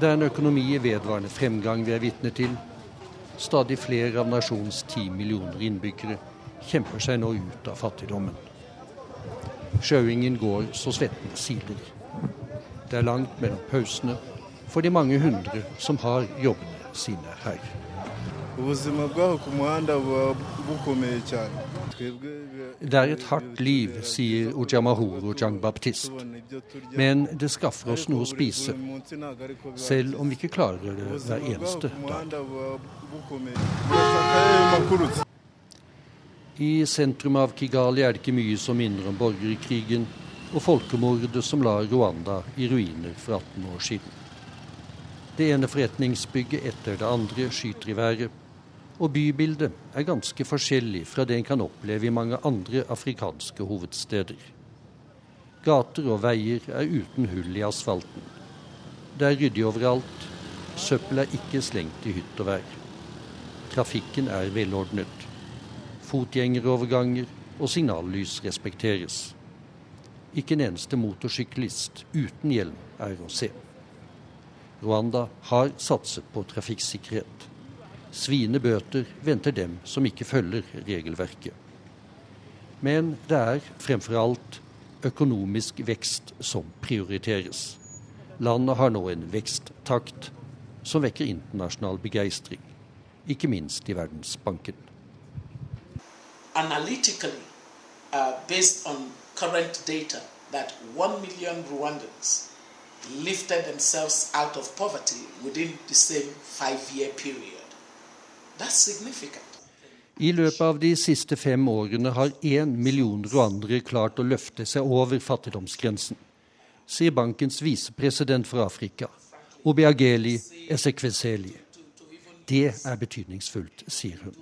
Det er en økonomi i vedvarende fremgang vi er vitne til. Stadig flere av nasjonens ti millioner innbyggere kjemper seg nå ut av fattigdommen. Sjauingen går så svetten siler. Det er langt mellom pausene for de mange hundre som har jobbene sine her. Det er et hardt liv, sier Ojamahoro Jang Baptist. Men det skaffer oss noe å spise, selv om vi ikke klarer det hver eneste dag. I sentrum av Kigali er det ikke mye som minner om borgerkrigen og folkemordet som la Rwanda i ruiner for 18 år siden. Det ene forretningsbygget etter det andre skyter i været, og bybildet er ganske forskjellig fra det en kan oppleve i mange andre afrikanske hovedsteder. Gater og veier er uten hull i asfalten. Det er ryddig overalt. Søppel er ikke slengt i hytt og vær. Trafikken er velordnet. Fotgjengeroverganger og signallys respekteres. Ikke en eneste motorsyklist uten hjelm er å se. Rwanda har satset på trafikksikkerhet. Sviende bøter venter dem som ikke følger regelverket. Men det er fremfor alt økonomisk vekst som prioriteres. Landet har nå en veksttakt som vekker internasjonal begeistring, ikke minst i Verdensbanken. Analytically, uh, based current data that 1 million Rwandans lifted themselves out of poverty within the same five-year period. That's significant. I løpet av de siste fem årene har én million rwandere klart å løfte seg over fattigdomsgrensen, sier bankens visepresident for Afrika, Obiageli Esekweseli. Det er betydningsfullt, sier hun.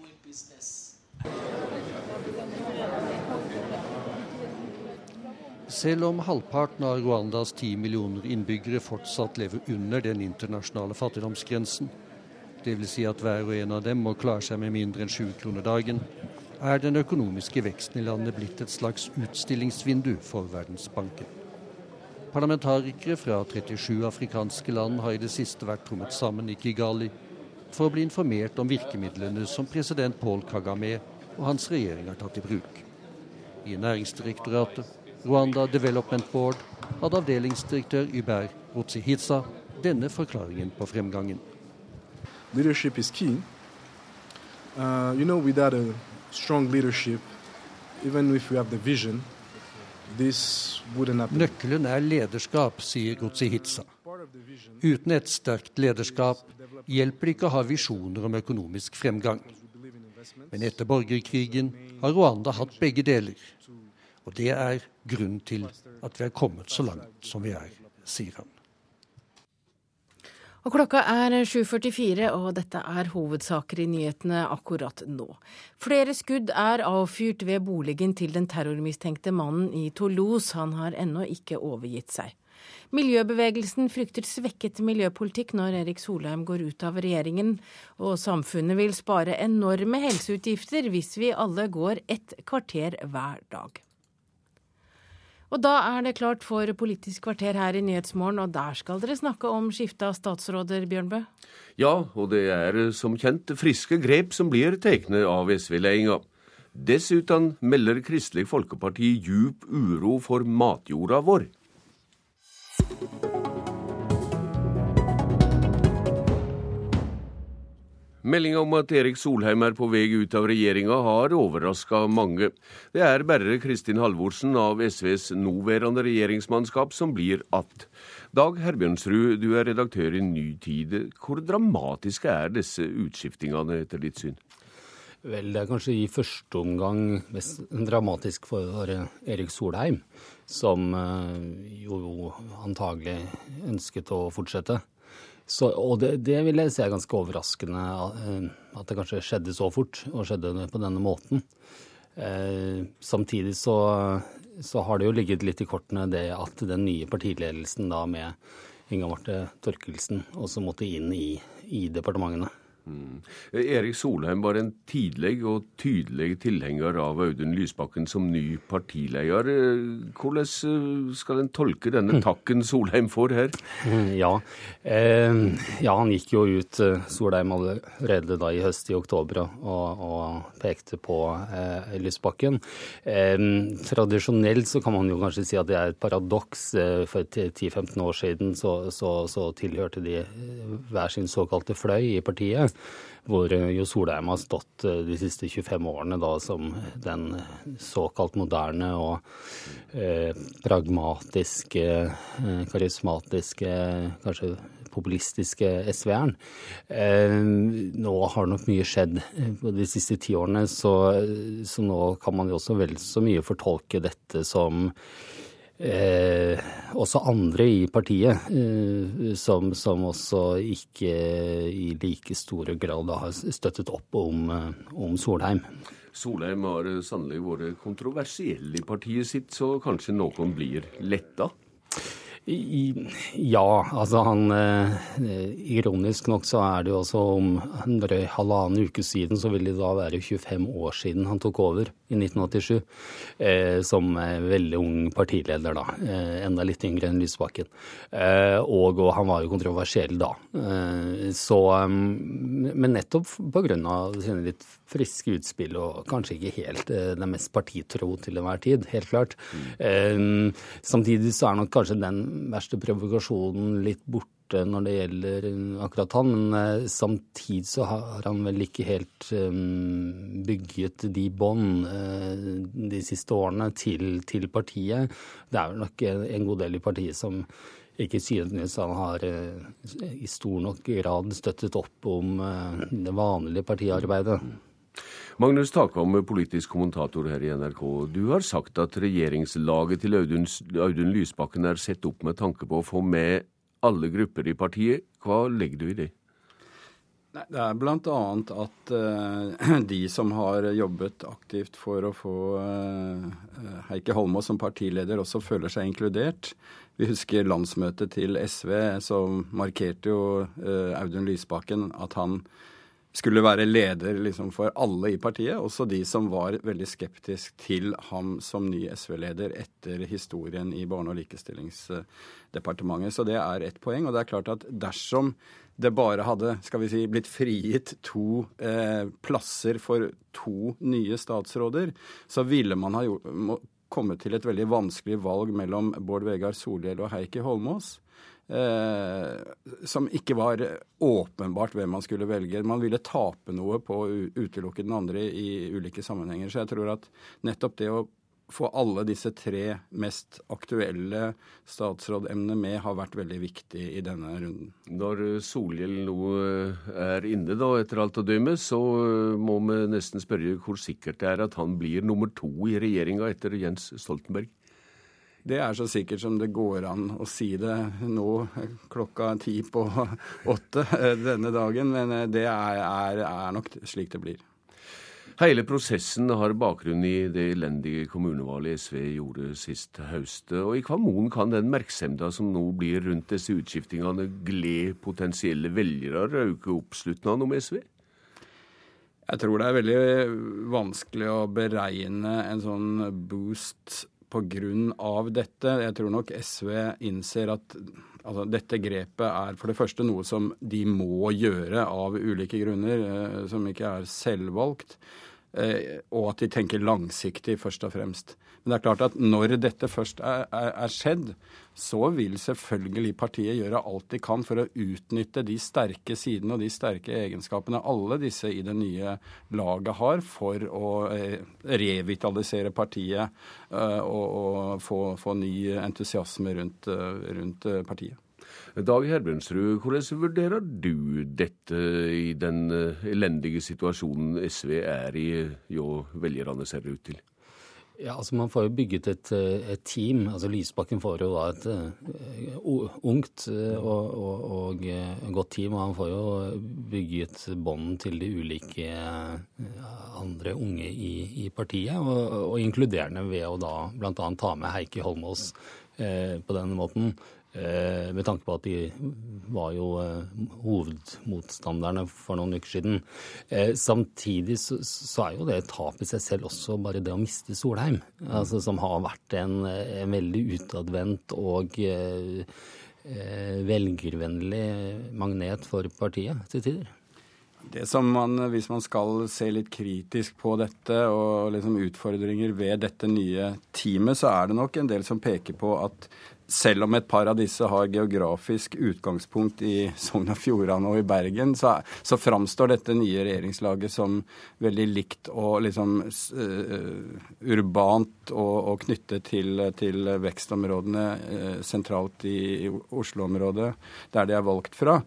Selv om halvparten av Rwandas ti millioner innbyggere fortsatt lever under den internasjonale fattigdomsgrensen, dvs. Si at hver og en av dem må klare seg med mindre enn sju kroner dagen, er den økonomiske veksten i landet blitt et slags utstillingsvindu for Verdensbanken. Parlamentarikere fra 37 afrikanske land har i det siste vært trommet sammen i Kigali for å bli informert om virkemidlene som president Paul Kagame og hans regjering har tatt i bruk. I Næringsdirektoratet, Rwanda Development Board, hadde avdelingsdirektør Uber Rotsihitsa denne forklaringen på fremgangen. Leadership is key. Uh, you know, without a strong leadership, even if we have the vision, Nøkkelen er lederskap, sier Gotsihitsa. Uten et sterkt lederskap hjelper det ikke å ha visjoner om økonomisk fremgang. Men etter borgerkrigen har Rwanda hatt begge deler. Og det er grunnen til at vi er kommet så langt som vi er, sier han. Og klokka er 7.44, og dette er hovedsaker i nyhetene akkurat nå. Flere skudd er avfyrt ved boligen til den terrormistenkte mannen i Toulouse. Han har ennå ikke overgitt seg. Miljøbevegelsen frykter svekket miljøpolitikk når Erik Solheim går ut av regjeringen, og samfunnet vil spare enorme helseutgifter hvis vi alle går ett kvarter hver dag. Og da er det klart for Politisk kvarter her i Nyhetsmorgen, og der skal dere snakke om skifte av statsråder, Bjørnbø? Ja, og det er som kjent friske grep som blir tatt av SV-ledelsen. Dessuten melder Kristelig Folkeparti djup uro for matjorda vår. Meldinga om at Erik Solheim er på vei ut av regjeringa har overraska mange. Det er bare Kristin Halvorsen av SVs nåværende regjeringsmannskap som blir att. Dag Herbjørnsrud, du er redaktør i Ny Tid. Hvor dramatiske er disse utskiftingene etter ditt syn? Vel, det er kanskje i første omgang mest dramatisk for Erik Solheim, som eh, jo antagelig ønsket å fortsette. Så, og det, det, vil jeg si er ganske overraskende eh, at det kanskje skjedde så fort, og skjedde på denne måten. Eh, samtidig så, så, har det jo ligget litt i kortene det at den nye partiledelsen da med Inga Marte Torkelsen også måtte inn i, i departementene. Mm. Erik Solheim var en tidlig og tydelig tilhenger av Audun Lysbakken som ny partileder. Hvordan eh, skal en tolke denne mm. takken Solheim får her? Ja, eh, ja han gikk jo ut, eh, Solheim allerede da i høst, i oktober, og, og pekte på eh, Lysbakken. Eh, tradisjonelt så kan man jo kanskje si at det er et paradoks. Eh, for 10-15 år siden så, så, så tilhørte de hver sin såkalte fløy i partiet hvor eh, jo Solheim har stått eh, de siste 25 årene da som den såkalt moderne og eh, pragmatiske, eh, karismatiske, kanskje populistiske SV-eren. Eh, nå har nok mye skjedd de siste ti årene, så, så nå kan man jo også vel så mye fortolke dette som Eh, også andre i partiet eh, som, som, også ikke i like store grad har støttet opp om, eh, om Solheim. Solheim har sannelig vært kontroversiell i partiet sitt, så kanskje noen blir letta? Ja, altså han eh, Ironisk nok så er det jo også om en drøy halvannen uke siden så vil det da være 25 år siden han tok over i 1987. Eh, som veldig ung partileder, da. Eh, enda litt yngre enn Lysbakken. Og, og, han var jo kontroversiell da. Så Men nettopp pga. sine litt friske utspill og kanskje ikke helt eh, den mest partitro til enhver tid, helt klart. Mm. samtidig så er nok kanskje den verste provokasjonen litt borte når det gjelder akkurat han. Men eh, samtidig så har han vel ikke helt bygget de bånd de siste årene til, til, partiet. Det er vel nok en, god del i partiet som ikke synes han har i stor nok grad støttet opp om det vanlige partiarbeidet. Magnus Takvam, politisk kommentator her i NRK. Du har sagt at regjeringslaget til Audun, Audun Lysbakken er sett opp med tanke på å få med alle grupper i partiet. Hva legger du i det? Nei, det er bl.a. at uh, de som har jobbet aktivt for å få uh, Heikki Holmås som partileder, også føler seg inkludert. Vi husker landsmøtet til SV, som markerte jo uh, Audun Lysbakken at han skulle være leder liksom for alle i partiet, også de som var veldig skeptisk til ham som ny SV-leder etter historien i Barne- og likestillingsdepartementet. Så det er ett poeng. Og det er klart at dersom det bare hadde skal vi si, blitt frigitt to eh, plasser for to nye statsråder, så ville man ha gjort, kommet til et veldig vanskelig valg mellom Bård Vegar Solhjell og Heikki Holmås. Eh, som ikke var åpenbart hvem man skulle velge. Man ville tape noe på å utelukke den andre i ulike sammenhenger. Så jeg tror at nettopp det å få alle disse tre mest aktuelle statsrådemnene med, har vært veldig viktig i denne runden. Når Solhjell nå er inne, da, etter alt å dømme, så må vi nesten spørre hvor sikkert det er at han blir nummer to i regjeringa etter Jens Stoltenberg? Det er så sikkert som det går an å si det nå klokka ti på åtte eh, denne dagen, men eh, det er, er, er nok slik det blir. Hele prosessen har bakgrunn i det elendige kommunevalget SV gjorde sist høst. Og i hva mon kan den merksemda som nå blir rundt disse utskiftingene, glede potensielle velgere og øke oppslutningen om SV? Jeg tror det er veldig vanskelig å beregne en sånn boost pga. dette. Jeg tror nok SV innser at altså, dette grepet er for det første noe som de må gjøre av ulike grunner, eh, som ikke er selvvalgt. Eh, og at de tenker langsiktig, først og fremst. Men det er klart at når dette først er, er, er, skjedd, så vil selvfølgelig partiet gjøre alt de kan for å utnytte de sterke sidene og de sterke egenskapene alle disse i det nye laget har, for å eh, revitalisere partiet eh, og, og få, få, ny entusiasme rundt, eh, rundt partiet. Dag Herbjørnsrud, hvordan vurderer du dette i den elendige situasjonen SV er i, jo velgerne ser ut til? Ja, altså Man får jo bygget et, eh, et team. altså Lysbakken får jo da et uh, ungt og, og, og, godt team. og Han får jo bygget bånd til de ulike andre unge i, i partiet. Og, og, inkluderende ved å da bl.a. ta med Heikki Holmås uh, på denne måten. Eh, med tanke på at de var jo eh, hovedmotstanderne for noen uker siden. Eh, samtidig så, er jo det et tap i seg selv også bare det å miste Solheim. Altså, som har vært en, en veldig utadvendt og eh, velgervennlig magnet for partiet til tider. Det som man, Hvis man skal se litt kritisk på dette og liksom utfordringer ved dette nye teamet, så er det nok en del som peker på at selv om et par av disse har geografisk utgangspunkt i Sogn og Fjordane og i Bergen, så, så, framstår dette nye regjeringslaget som veldig likt og liksom uh, urbant og, og knyttet til, til vekstområdene uh, sentralt i, i Oslo-området, der de er valgt fra.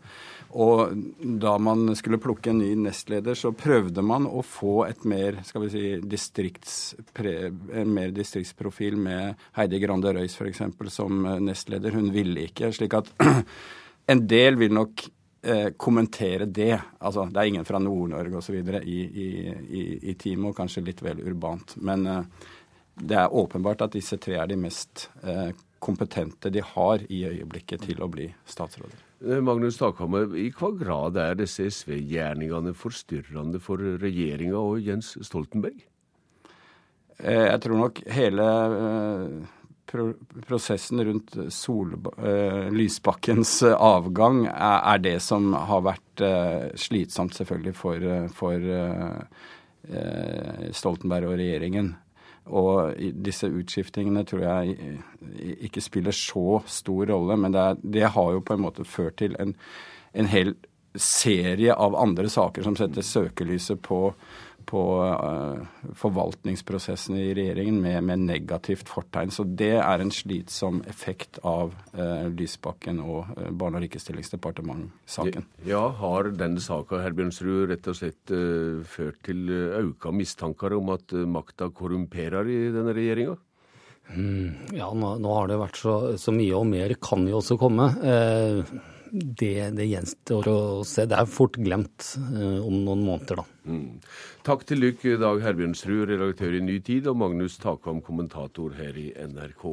Og da man skulle plukke en ny nestleder, så prøvde man å få et mer, skal vi si, distriktspre, en mer distriktsprofil med Heidi Grande Røys f.eks. som nestleder. Hun ville ikke. Slik at en del vil nok eh, kommentere det. Altså, det er ingen fra Nord-Norge osv. I, i, i, i teamet, og kanskje litt vel urbant. Men eh, det er åpenbart at disse tre er de mest eh, kompetente de har i øyeblikket til å bli statsråder. Magnus Takhammer, i hva grad er disse SV-gjerningene forstyrrende for regjeringa og Jens Stoltenberg? Jeg tror nok hele prosessen rundt Sol, Lysbakkens avgang er det som har vært slitsomt, selvfølgelig, for, for Stoltenberg og regjeringen. Og disse utskiftingene tror jeg ikke spiller så stor rolle, men det, er, det har jo på en måte ført til en, en hel serie av andre saker som setter søkelyset på på uh, forvaltningsprosessen i regjeringen med, med, negativt fortegn. Så det er en slitsom effekt av uh, Lysbakken og uh, Barne- og likestillingsdepartementet-saken. Ja, Har denne saka Herbjørnsrud, rett og slett ført til auka mistanker om at makta korrumperer i denne regjeringa? Mm, ja, nå, nå, har det vært så, så, mye, og mer kan jo også komme. Eh, det, det gjenstår å se. Det er fort glemt eh, om noen måneder, da. Mm. Takk til dere, Dag Herbjørnsrud, redaktør i Ny Tid, og Magnus Takvam, kommentator her i NRK.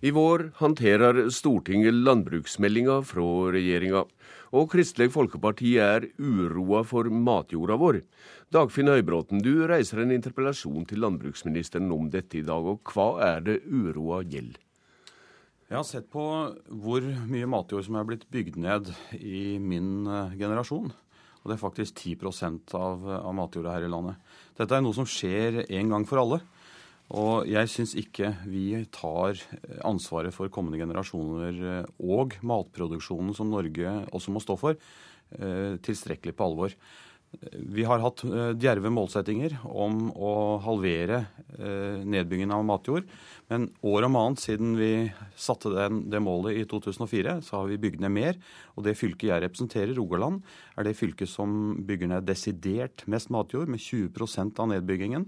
I vår håndterer Stortinget landbruksmeldinga fra regjeringa. Og Kristelig Folkeparti er uroa for matjorda vår. Dagfinn Høybråten, du reiser en interpellasjon til landbruksministeren om dette i dag. Og hva er det uroa gjelder? Jeg har sett på hvor mye matjord som er blitt bygd ned i min eh, generasjon. Og det er faktisk 10 av, av matjorda her i landet. Dette er noe som skjer en gang for alle. Og jeg syns ikke vi tar ansvaret for kommende generasjoner eh, og matproduksjonen som Norge også må stå for, eh, tilstrekkelig på alvor. Vi har hatt eh, djerve målsettinger om å halvere nedbyggingen av matjord. Men år om annet siden vi satte den, det målet i 2004, så har vi bygd ned mer. Og det fylket jeg representerer, Rogaland, er det fylket som bygger ned desidert mest matjord, med 20% av nedbyggingen.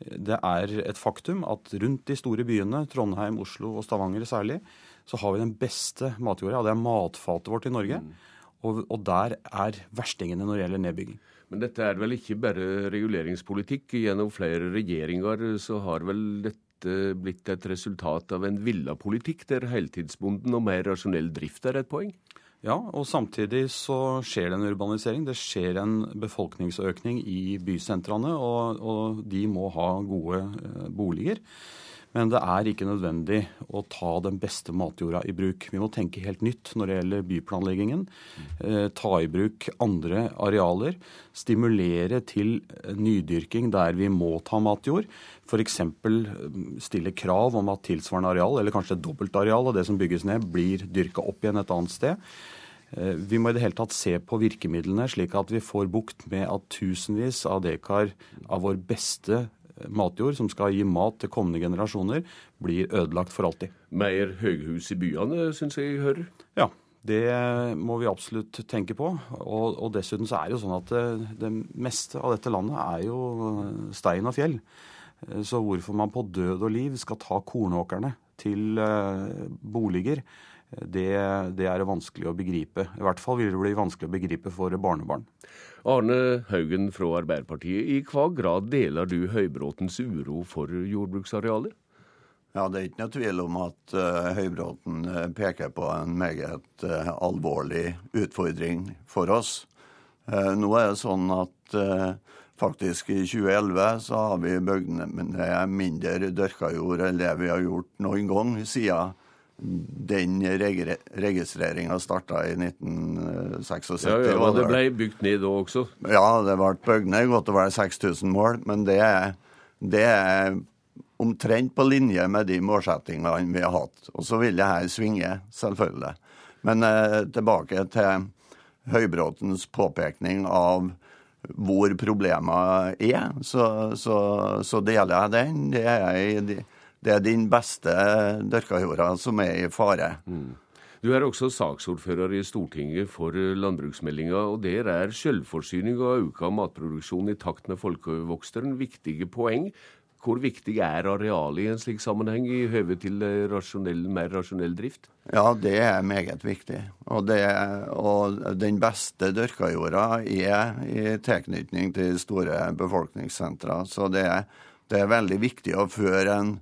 Det er et faktum at rundt de store byene, Trondheim, Oslo og Stavanger særlig, så har vi den beste matjorda. Det er matfatet vårt i Norge. Mm. Og, og, der er verstingene når det gjelder nedbygging. Men dette er vel ikke bare reguleringspolitikk. Gjennom flere regjeringer så har vel dette blitt et resultat av en villa politikk, der heltidsbonden og mer rasjonell drift er et poeng? Ja, og samtidig så skjer det en urbanisering. Det skjer en befolkningsøkning i bysentrene, og, og de må ha gode eh, boliger. Men det er ikke nødvendig å ta den beste matjorda i bruk. Vi må tenke helt nytt når det gjelder byplanleggingen. Eh, ta i bruk andre arealer. Stimulere til nydyrking der vi må ta matjord. F.eks. Eh, stille krav om at tilsvarende areal, eller kanskje et dobbelt areal av det som bygges ned, blir dyrka opp igjen et annet sted. Eh, vi må i det hele tatt se på virkemidlene, slik at vi får bukt med at tusenvis av dekar av vår beste matjord som skal gi mat til kommende generasjoner, blir ødelagt for alltid. Mer høyhus i byene, syns jeg jeg hører? Ja. Det må vi absolutt tenke på. Og, og, dessuten så er det jo sånn at det, det meste av dette landet er jo stein og fjell. Så hvorfor man på død og liv skal ta kornåkrene til boliger, det, det, er vanskelig å begripe. I hvert fall vil det bli vanskelig å begripe for barnebarn. Arne Haugen fra Arbeiderpartiet, i hva grad deler du Høybråtens uro for jordbruksarealer? Ja, Det er ikke noe tvil om at uh, Høybråten uh, peker på en meget uh, alvorlig utfordring for oss. nå er det sånn at faktisk i 2011 så har vi bygd ned mindre dyrka jord enn det vi har gjort noen gang siden den registreringa starta i 1976. Ja, ja, og det ble bygd ned da også? Ja, det ble bygd ned godt over 6000 mål. Men det er, det er, omtrent på linje med de målsettingene vi har hatt. Og så vil det her svinge, selvfølgelig. Men eh, tilbake til Høybråtens påpekning av hvor problemene er, så, så, så deler jeg den. Det er jeg det er din beste dyrka jorda som er i fare. Mm. Du er også saksordfører i Stortinget for landbruksmeldinga, og der er selvforsyning og økt matproduksjon i takt med folkevoksteren viktige poeng. Hvor viktig er arealet i en slik sammenheng i høve til rasjonell, mer rasjonell drift? Ja, det er meget viktig. Og, det, og den beste dyrka jorda er i tilknytning til store befolkningssentra. Så det, det er veldig viktig å føre en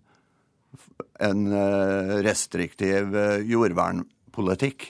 en eh, restriktiv eh, jordvernpolitikk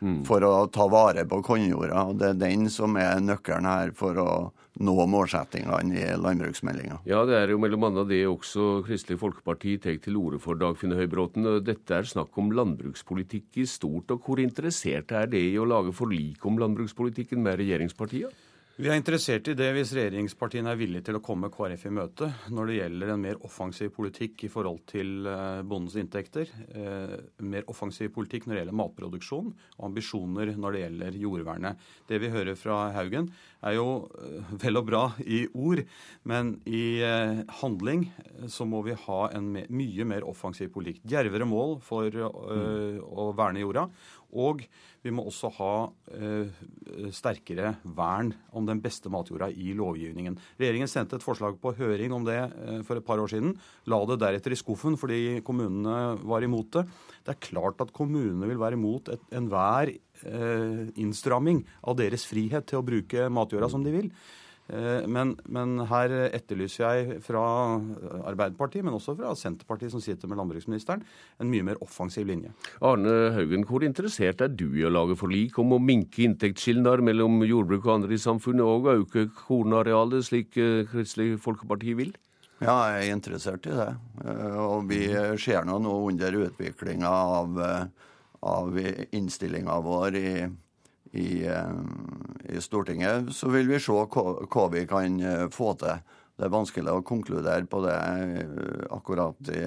mm. for å ta vare på kornjorda. Og det er den som er nøkkelen her for å nå målsettingene i landbruksmeldinga. Ja, det er jo mellom annet det også Kristelig Folkeparti tar til orde for, Dagfinn Høybråten. Dette er snakk om landbrukspolitikk i stort. og Hvor interessert er det i å lage forlik om landbrukspolitikken med regjeringspartiene? Vi er interessert i det hvis regjeringspartiene er villige til å komme KrF i møte når det gjelder en mer offensiv politikk i forhold til eh, bondens inntekter, eh, mer offensiv politikk når det gjelder matproduksjon, og ambisjoner når det gjelder jordvernet. Det vi hører fra Haugen er jo eh, vel og bra i ord, men i handling så må vi ha en mye mer offensiv politikk. Djervere mål for å verne jorda. Og vi må også ha eh, sterkere vern om den beste matjorda i lovgivningen. Regjeringen sendte et forslag på høring om det eh, for et par år siden. La det deretter i skuffen fordi kommunene var imot det. Det er klart at kommunene vil være imot enhver eh, innstramming av deres frihet til å bruke matjorda som de vil. Eh, men, men, her etterlyser jeg fra Arbeiderpartiet, men også fra Senterpartiet, som sitter med landbruksministeren, en mye mer offensiv linje. Arne Haugen, hvor interessert er du i å lage forlik om å minke inntektsskillnader mellom jordbruk og andre i samfunnet, og øke kornarealet, slik eh, Kristelig Folkeparti vil? Ja, jeg er interessert i det. Eh, og vi ser nå under utviklinga av, av innstillinga vår i i, eh, i, Stortinget, så vil vi se hva, vi kan eh, få til. Det er vanskelig å konkludere på det eh, akkurat i,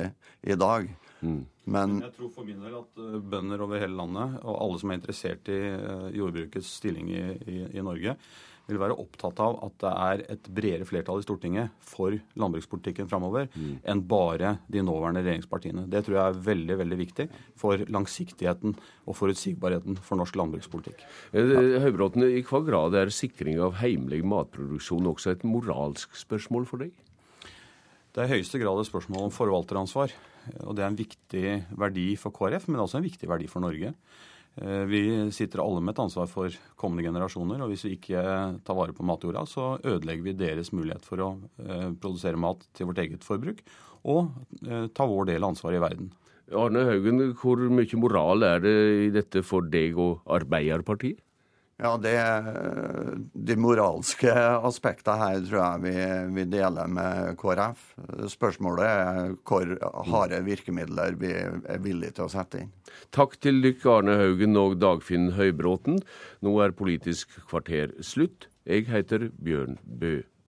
i dag. Mm. Men jeg tror for min del at bønder over hele landet, og alle som er interessert i jordbrukets stilling i, i, i Norge, vil være opptatt av at det er et bredere flertall i Stortinget for landbrukspolitikken framover mm. enn bare de nåværende regjeringspartiene. Det tror jeg er veldig veldig viktig for langsiktigheten og forutsigbarheten for norsk landbrukspolitikk. Ja. Eh, Høybråten, I hva grad er sikring av heimelig matproduksjon også et moralsk spørsmål for deg? Det er i høyeste grad et spørsmål om forvalteransvar. Og det er en viktig verdi for KrF, men også en viktig verdi for Norge. Eh, vi sitter alle med et ansvar for kommende generasjoner, og hvis vi ikke tar vare på matjorda, så ødelegger vi deres mulighet for å eh, produsere mat til vårt eget forbruk og eh, ta vår del av ansvaret i verden. Arne Haugen, hvor mye moral er det i dette for deg og Arbeiderpartiet? Ja, det, De moralske aspektene her tror jeg vi, vi, deler med KrF. Spørsmålet er hvor harde virkemidler vi er villige til å sette inn. Takk til dere, Arne Haugen og Dagfinn Høybråten. Nå er Politisk kvarter slutt. Jeg heter Bjørn Bø.